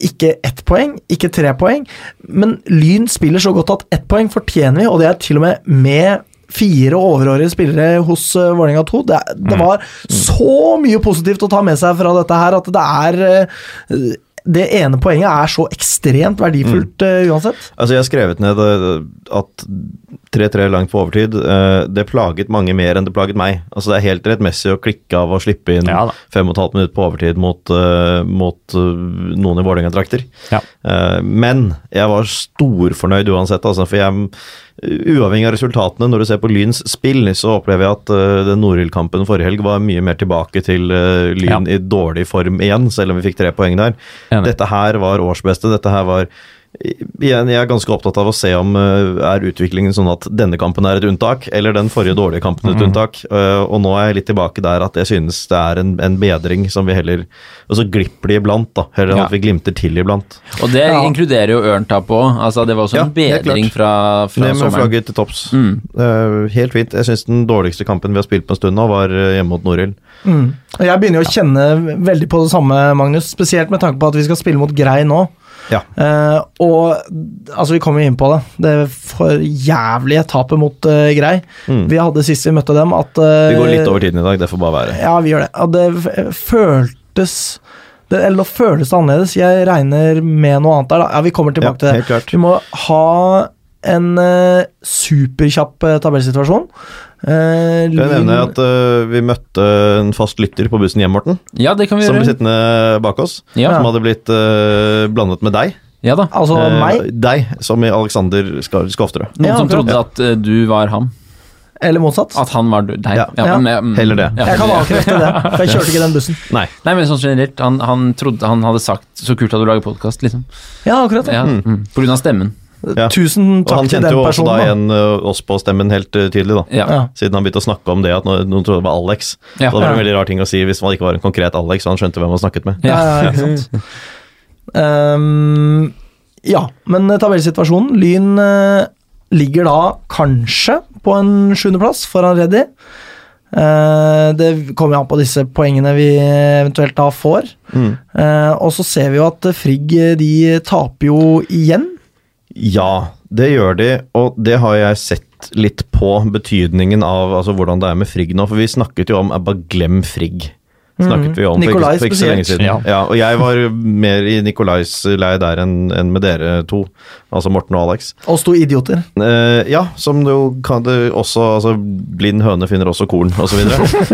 Ikke ett poeng, ikke tre poeng, men Lyn spiller så godt at ett poeng fortjener vi, og det er til og med med fire overårige spillere hos uh, Vålerenga 2. Det, det var så mye positivt å ta med seg fra dette her at det er uh, Det ene poenget er så ekstremt verdifullt uh, uansett. Altså, jeg har skrevet ned at 3-3 langt på overtid, eh, det plaget mange mer enn det plaget meg. Altså, det er helt rettmessig å klikke av og slippe inn Ja da. fem og et halvt minutt på overtid mot, eh, mot eh, noen i Vålerenga-drakter. Ja. Men jeg var storfornøyd uansett, altså, for jeg Uavhengig av resultatene, når du ser på Lyns spill, så opplever jeg at den Nordhild-kampen forrige helg var mye mer tilbake til Lyn i dårlig form igjen, selv om vi fikk tre poeng der. Dette her var årsbeste. Dette her var igjen, jeg er ganske opptatt av å se om uh, er utviklingen sånn at denne kampen er et unntak, eller den forrige dårlige kampen et unntak. Uh, og nå er jeg litt tilbake der at jeg synes det er en, en bedring som vi heller Og så glipper de iblant, da. Heller enn Ja. at vi glimter til iblant. Og det Ja. inkluderer jo Ørntap òg. Altså, det var også Ja, en bedring fra, fra Ned med sommeren. flagget til topps. Mm. Uh, helt fint. Jeg syns den dårligste kampen vi har spilt på en stund nå, var hjemme mot Norild. Mm. Og Jeg begynner jo å kjenne veldig på det samme, Magnus. Spesielt med tanke på at vi skal spille mot Grei nå. Ja. Uh, og altså, vi kommer jo inn på det. Det for jævlige tapet mot uh, Grei. Mm. Vi hadde sist vi møtte dem at uh, Vi går litt over tiden i dag, det får bare være. Ja, vi gjør det. Og det føltes det, Eller føles det annerledes. Jeg regner med noe annet der, da. Ja, vi kommer tilbake til det. helt klart. Vi må ha en uh, superkjapp uh, tabellsituasjon. Uh, Kan jeg nevne at uh, vi møtte en fast lytter på bussen hjem, Morten. Ja, det kan vi Som ble sittende bak oss. Ja, Som hadde blitt blandet med deg. ja da. Altså meg, Deg, som i Alexander Skofterød. Noen Ja, som akkurat. trodde at du var ham. eller motsatt. At han var deg. Ja. Ja. men, mm, Heller det. ja. Jeg kan avkrefte det, for jeg kjørte ikke den bussen. Nei. Nei, men sånn generelt, han, han trodde han hadde sagt 'så kult at du lager podkast', liksom. Ja, akkurat. Ja, mm. På grunn av stemmen. Ja. Tusen Og takk han til kjente den jo også da personen. da. igjen eh, oss på stemmen helt eh, tydelig, da. Ja. Ja. Siden han begynte å snakke om det at noen, noen trodde det var Alex. Ja. Så det var en veldig rar ting å si hvis man ikke var en konkret Alex, og han skjønte hvem han snakket med. Ja, ja, ikke sant. Ehm, ja, men eh, tabellsituasjonen Lyn uh, ligger da kanskje på en sjuendeplass foran Reddy. Eh, det kommer jo an på disse poengene vi eventuelt da får. Mm. Eh, og så ser vi jo at Frigg de taper jo igjen. Ja, det gjør de, og det har jeg sett litt på betydningen av altså, hvordan det er med Frigg nå. For vi snakket jo om bare glem Frigg. Snakket vi om for ikke, for ikke så lenge siden. Ja. og jeg var mer i Nikolais leie der enn en med dere to, altså Morten og Alex. Oss to idioter. Uh, ja, som du kan det også altså Blind høne finner også korn, osv.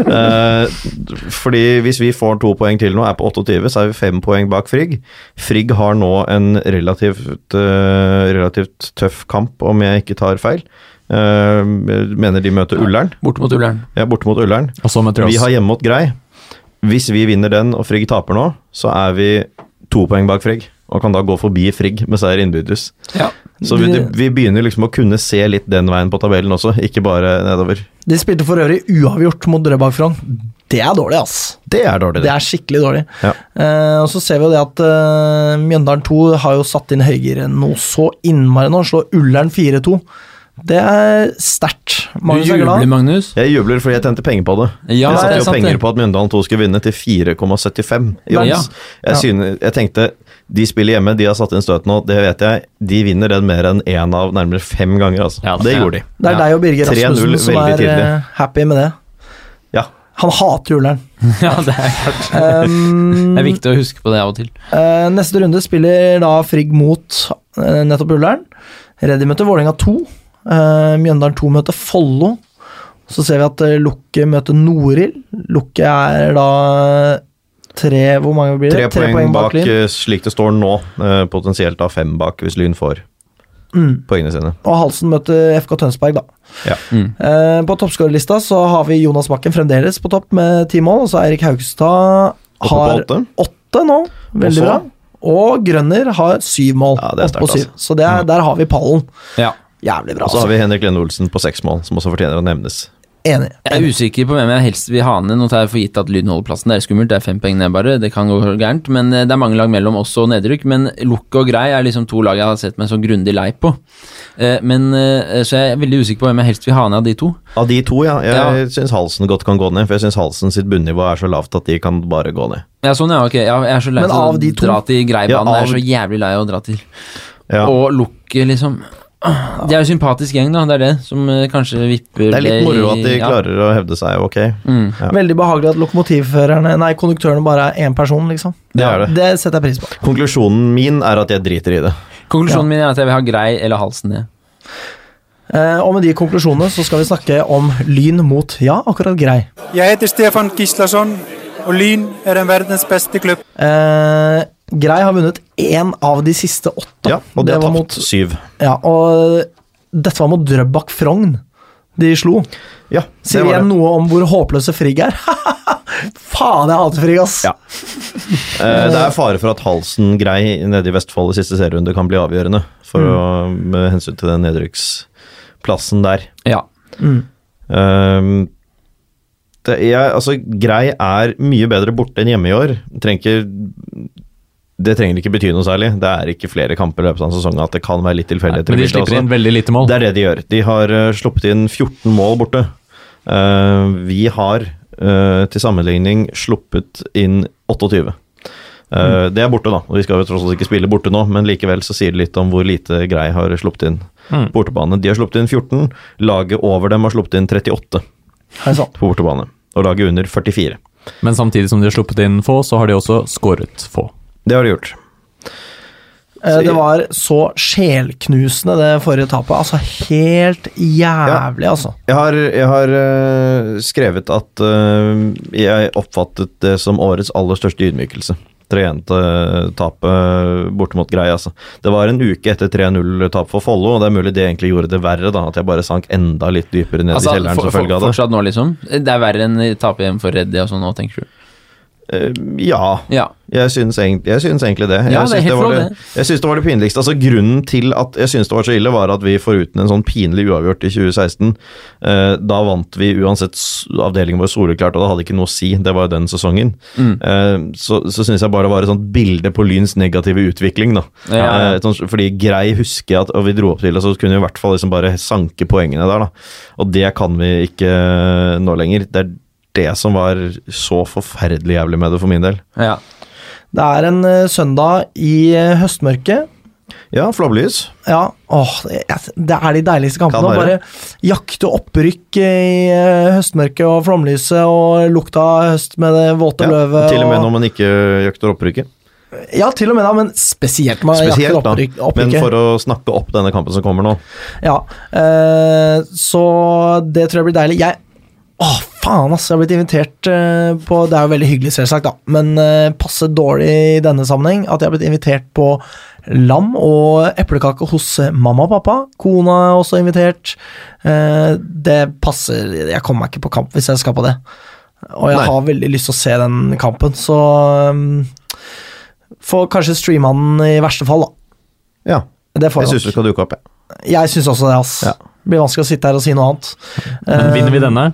uh, fordi hvis vi får to poeng til nå, er på 28, så er vi fem poeng bak Frigg. Frigg har nå en relativt, uh, relativt tøff kamp, om jeg ikke tar feil. Uh, mener de møter Ullern. Bort mot Ullern. Ja, borte mot Ullern. Og så møter vi Vi har hjemme mot Grei. Hvis vi vinner den og Frigg taper nå, så er vi to poeng bak Frigg. Og kan da gå forbi Frigg med seier innbyrdes. Ja. Så vi, vi begynner liksom å kunne se litt den veien på tabellen også, ikke bare nedover. De spilte for øvrig uavgjort mot Drøbak Frogn. Det er dårlig, ass. Det er dårlig, Det er skikkelig dårlig. Ja. Uh, og så ser vi jo det at uh, Mjøndalen 2 har jo satt inn høyere noe så innmari nå. Slår Ullern 4-2. Det er sterkt. Du jubler, er glad. Magnus. Jeg jubler fordi jeg tjente penger på det. Ja, jeg satte jo penger det. på at Mjøndalen 2 skulle vinne til 4,75 i Ja. odds. Jeg, Ja. synes- jeg tenkte de spiller hjemme, de har satt inn støt nå, det vet jeg. De vinner den mer enn én av nærmere fem ganger, altså. Ja, det det gjorde de. Det er Ja. deg og Birger Rasmussen som er tidlig. eh, happy med det. Ja. Han hater Ullern. Ja, det er klart. Um, Det er viktig å huske på det av og til. Uh, neste runde spiller da Frigg mot uh, nettopp Ullern. Reddy møter Vålerenga 2. Uh, Mjøndalen 2 møter Follo. Så ser vi at uh, Lukke møter Norild. Lukke er da tre Hvor mange blir det? Tre, poeng, bak, Lyn. eh, slik det står nå. eh, Potensielt da fem bak hvis Lyn får Mm. poengene sine. Og Halsen møter FK Tønsberg, da. Ja. Mm. Eh, på toppskårerlista så har vi Jonas Bakken fremdeles på topp med ti mål. Og så Eirik Haugstad har åtte. åtte nå. Veldig Også. bra. Og Grønner har syv mål. Ja, det er sterkt, altså. Så det er, der har vi pallen. Ja. Jævlig bra. Og så har Altså. vi Henrik Lene Olsen på seks mål, som også fortjener å nevnes. Enig. Jeg er usikker på hvem jeg helst vil ha ned. Nå tar jeg for gitt at Lyn holder plassen. Det er skummelt, det er fem poeng ned bare. Det kan gå gærent. Men eh, det er mange lag mellom oss og nedrykk. Men Lukke og Grei er liksom to lag jeg har sett meg så grundig lei på. Eh, Men eh, Så jeg er veldig usikker på hvem jeg helst vil ha ned av de to. Av de to, ja. Jeg Ja. syns Halsen godt kan gå ned, for jeg syns Halsen sitt bunnivå er så lavt at de kan bare gå ned. Ja, sånn ja, ok. Ja, jeg er så lei av å de to? dra til Greibanen. Ja, av- Jeg er så jævlig lei av å dra til. Ja. Og Lukk, liksom. De er jo sympatisk gjeng, da. Det er det som eh, kanskje vipper Det er litt moro at de ja. klarer å hevde seg, ok. Mm. Ja. Veldig behagelig at lokomotivførerne, nei, konduktørene bare er én person, liksom. Det er det. Det setter jeg pris på. Konklusjonen min er at jeg driter i det. Konklusjonen min er at jeg vil ha Grei eller Halsen ned. Eh, og med de konklusjonene så skal vi snakke om Lyn mot ja, akkurat grei. Jeg heter Stefan Gislason, og Lyn er en verdens beste klubb. Eh, grei har vunnet én av de siste åtte. Ja, og de Det har tapt mot- syv. Ja, og dette var mot Drøbak Frogn. de slo. Ja, det Sier igjen noe om hvor håpløse Frigg er. Faen, jeg hater Frigg, ass. Ja. Eh, Det er fare for at halsen grei nede i Vestfold i siste serierunde kan bli avgjørende, for Mm. å, med hensyn til den nedrykksplassen der. Ja. Ehm, det er, altså, Grei er mye bedre borte enn hjemme i år. Trenger ikke, det trenger ikke bety noe særlig. Det er ikke flere kamper i løpet av en sesong at det kan være litt tilfeldigheter. Men de slipper også. inn veldig lite mål. Det er det de gjør. De har eh, sluppet inn 14 mål borte. Uh, vi har uh, til sammenligning sluppet inn 28. Eh, Det er borte, da. og Vi skal jo tross alt ikke spille borte nå, men likevel så sier det litt om hvor lite Grei har sluppet inn Mm. på bortebane. De har sluppet inn 14, laget over dem har sluppet inn 38 på bortebane, og laget under 44. Men samtidig som de har sluppet inn få, så har de også skåret få. Det har de gjort. Så, Det var så sjelknusende, det forrige tapet. Altså, helt jævlig, altså. Jeg har, jeg har uh, skrevet at uh, jeg oppfattet det som årets aller største ydmykelse. 3-1-tapet borte mot Grei, altså. Det var en uke etter 3-0-tap for Follo, og det er mulig det egentlig gjorde det verre, da, at jeg bare sank enda litt dypere ned Altså, i kjelleren som følge av det. fortsatt nå, liksom? Det er verre enn tapet hjemme for Reddy og sånn nå, tenker du? Eh, ja, Ja. jeg syns, egentlig, jeg syns egentlig det. Ja, jeg det er syns det, det, det. jeg syns det var det pinligste. Altså, grunnen til at jeg syns det var så ille, var at vi foruten en sånn pinlig uavgjort i 2016, eh, da vant vi uansett avdelingen vår soleklart, og det hadde ikke noe å si. Det var jo den sesongen. Mm. Eh, så så syns jeg bare det var et sånt bilde på Lyns negative utvikling, da. Ja, ja. Eh, et fordi grei husker jeg at og vi dro opp til, og så kunne vi i hvert fall liksom bare sanke poengene der, da. Og det kan vi ikke nå lenger. Det er det som var så forferdelig jævlig med det for min del. ja. Det er en eh, søndag i eh, høstmørket. Ja, flomlys. Ja, åh, det er- de deiligste kampene. Å bare jakte opprykk i eh, høstmørket og flomlyset og lukta av høst med det våte Ja, løvet. til og med når man ikke jakter opprykket. Ja, til og med da, men spesielt med jakter Spesielt, opprykk, Men for å snakke opp denne kampen som kommer nå. Ja, eh, så det tror jeg blir deilig. Jeg Åh, faen, ass! Jeg har blitt invitert eh, på Det er jo veldig hyggelig, selvsagt, da, men eh, passe dårlig i denne sammenheng at jeg har blitt invitert på lam og eplekake hos eh, mamma og pappa. Kona er også invitert. Eh, det passer Jeg kommer meg ikke på kamp hvis jeg skal på det. Og jeg Nei. har veldig lyst til å se den kampen, så um, Får kanskje streama den i verste fall, da. Ja, Det får jeg jeg syns du skal duke opp, jeg. Jeg syns også det, ass. Ja. Blir vanskelig å sitte her og si noe annet. Men vinner vi denne,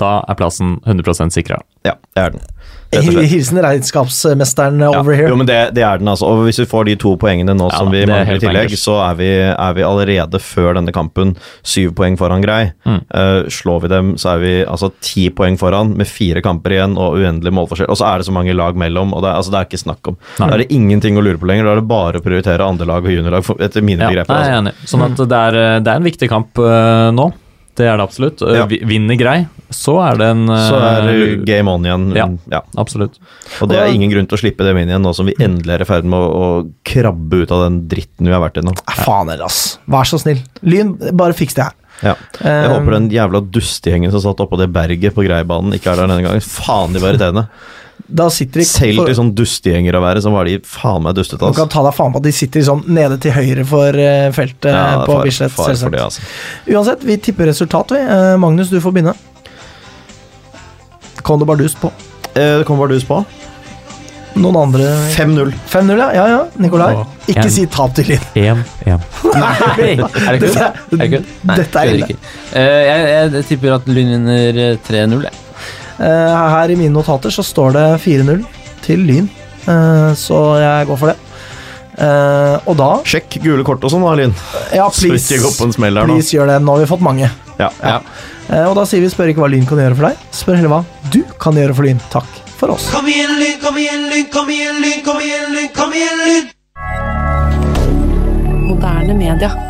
da er plassen 100 sikra. Ja, det er den. Hilsen regnskapsmesteren over here. Jo, men det, det er den, altså. Og hvis vi får de to poengene nå Ja, som vi er mangler i tillegg, så er vi, er vi allerede før denne kampen syv poeng foran Grei. Mm. Uh, slår vi dem, så er vi altså ti poeng foran med fire kamper igjen og uendelig målforskjell. Og så er det så mange lag mellom, og det altså, det er ikke snakk om. Nei. Da er det ingenting å lure på lenger. Da er det bare å prioritere andrelag og juniorlag, etter mine Ja, begreper. nei, jeg er Altså. enig. Sånn at det er, det er en viktig kamp uh, nå. Det er det absolutt. Eh, Ja. Vinner grei, så er det en Så er det eh, game on igjen. Ja. ja. Absolutt. Og det er ingen grunn til å slippe dem inn igjen, nå som vi endelig er i ferd med å, å krabbe ut av den dritten vi har vært i nå. Ja, Faen heller, ass. Vær så snill. Lyn, bare fiks det her. Ja. Jeg um, håper den jævla dustegjengen som satt oppå det berget på Greibanen, ikke er der denne gangen. Faen, de var irriterende. Da sitter de Selv til sånn dustegjenger å være, så var de faen meg dustete. Du Altså. kan ta deg faen på at de sitter liksom nede til høyre for eh, feltet Ja, på Bislett. fare for det, altså. Uansett, vi tipper resultat, vi. Eh, Magnus, du får begynne. Kom det bardust på. Eh, Det kommer bardus på. Noen andre 5-0. 5-0, ja. Ja, ja. Nikolai. Ikke en- si tap til Lyn. 1-1. Er det kødd? Er kødd? Dette er ille. ikke. Eh, jeg, jeg tipper at Lyn vinner eh, 3-0, jeg. Eh, her i mine notater så står det 4-0 til Lyn, Eh, så jeg går for det. Eh, og da Sjekk gule kort og sånn, da, Lyn. Ja, Så please. Please gjør det. Nå har vi fått mange. Ja. Ja. Eh, og da sier vi spør ikke hva Lyn kan gjøre for deg, spør heller hva du kan gjøre for Lyn. Takk for oss. Kom igjen, Lyn, kom igjen, Lyn, kom igjen, Lyn, kom igjen, Lyn, kom igjen, Lyn! Moderne media.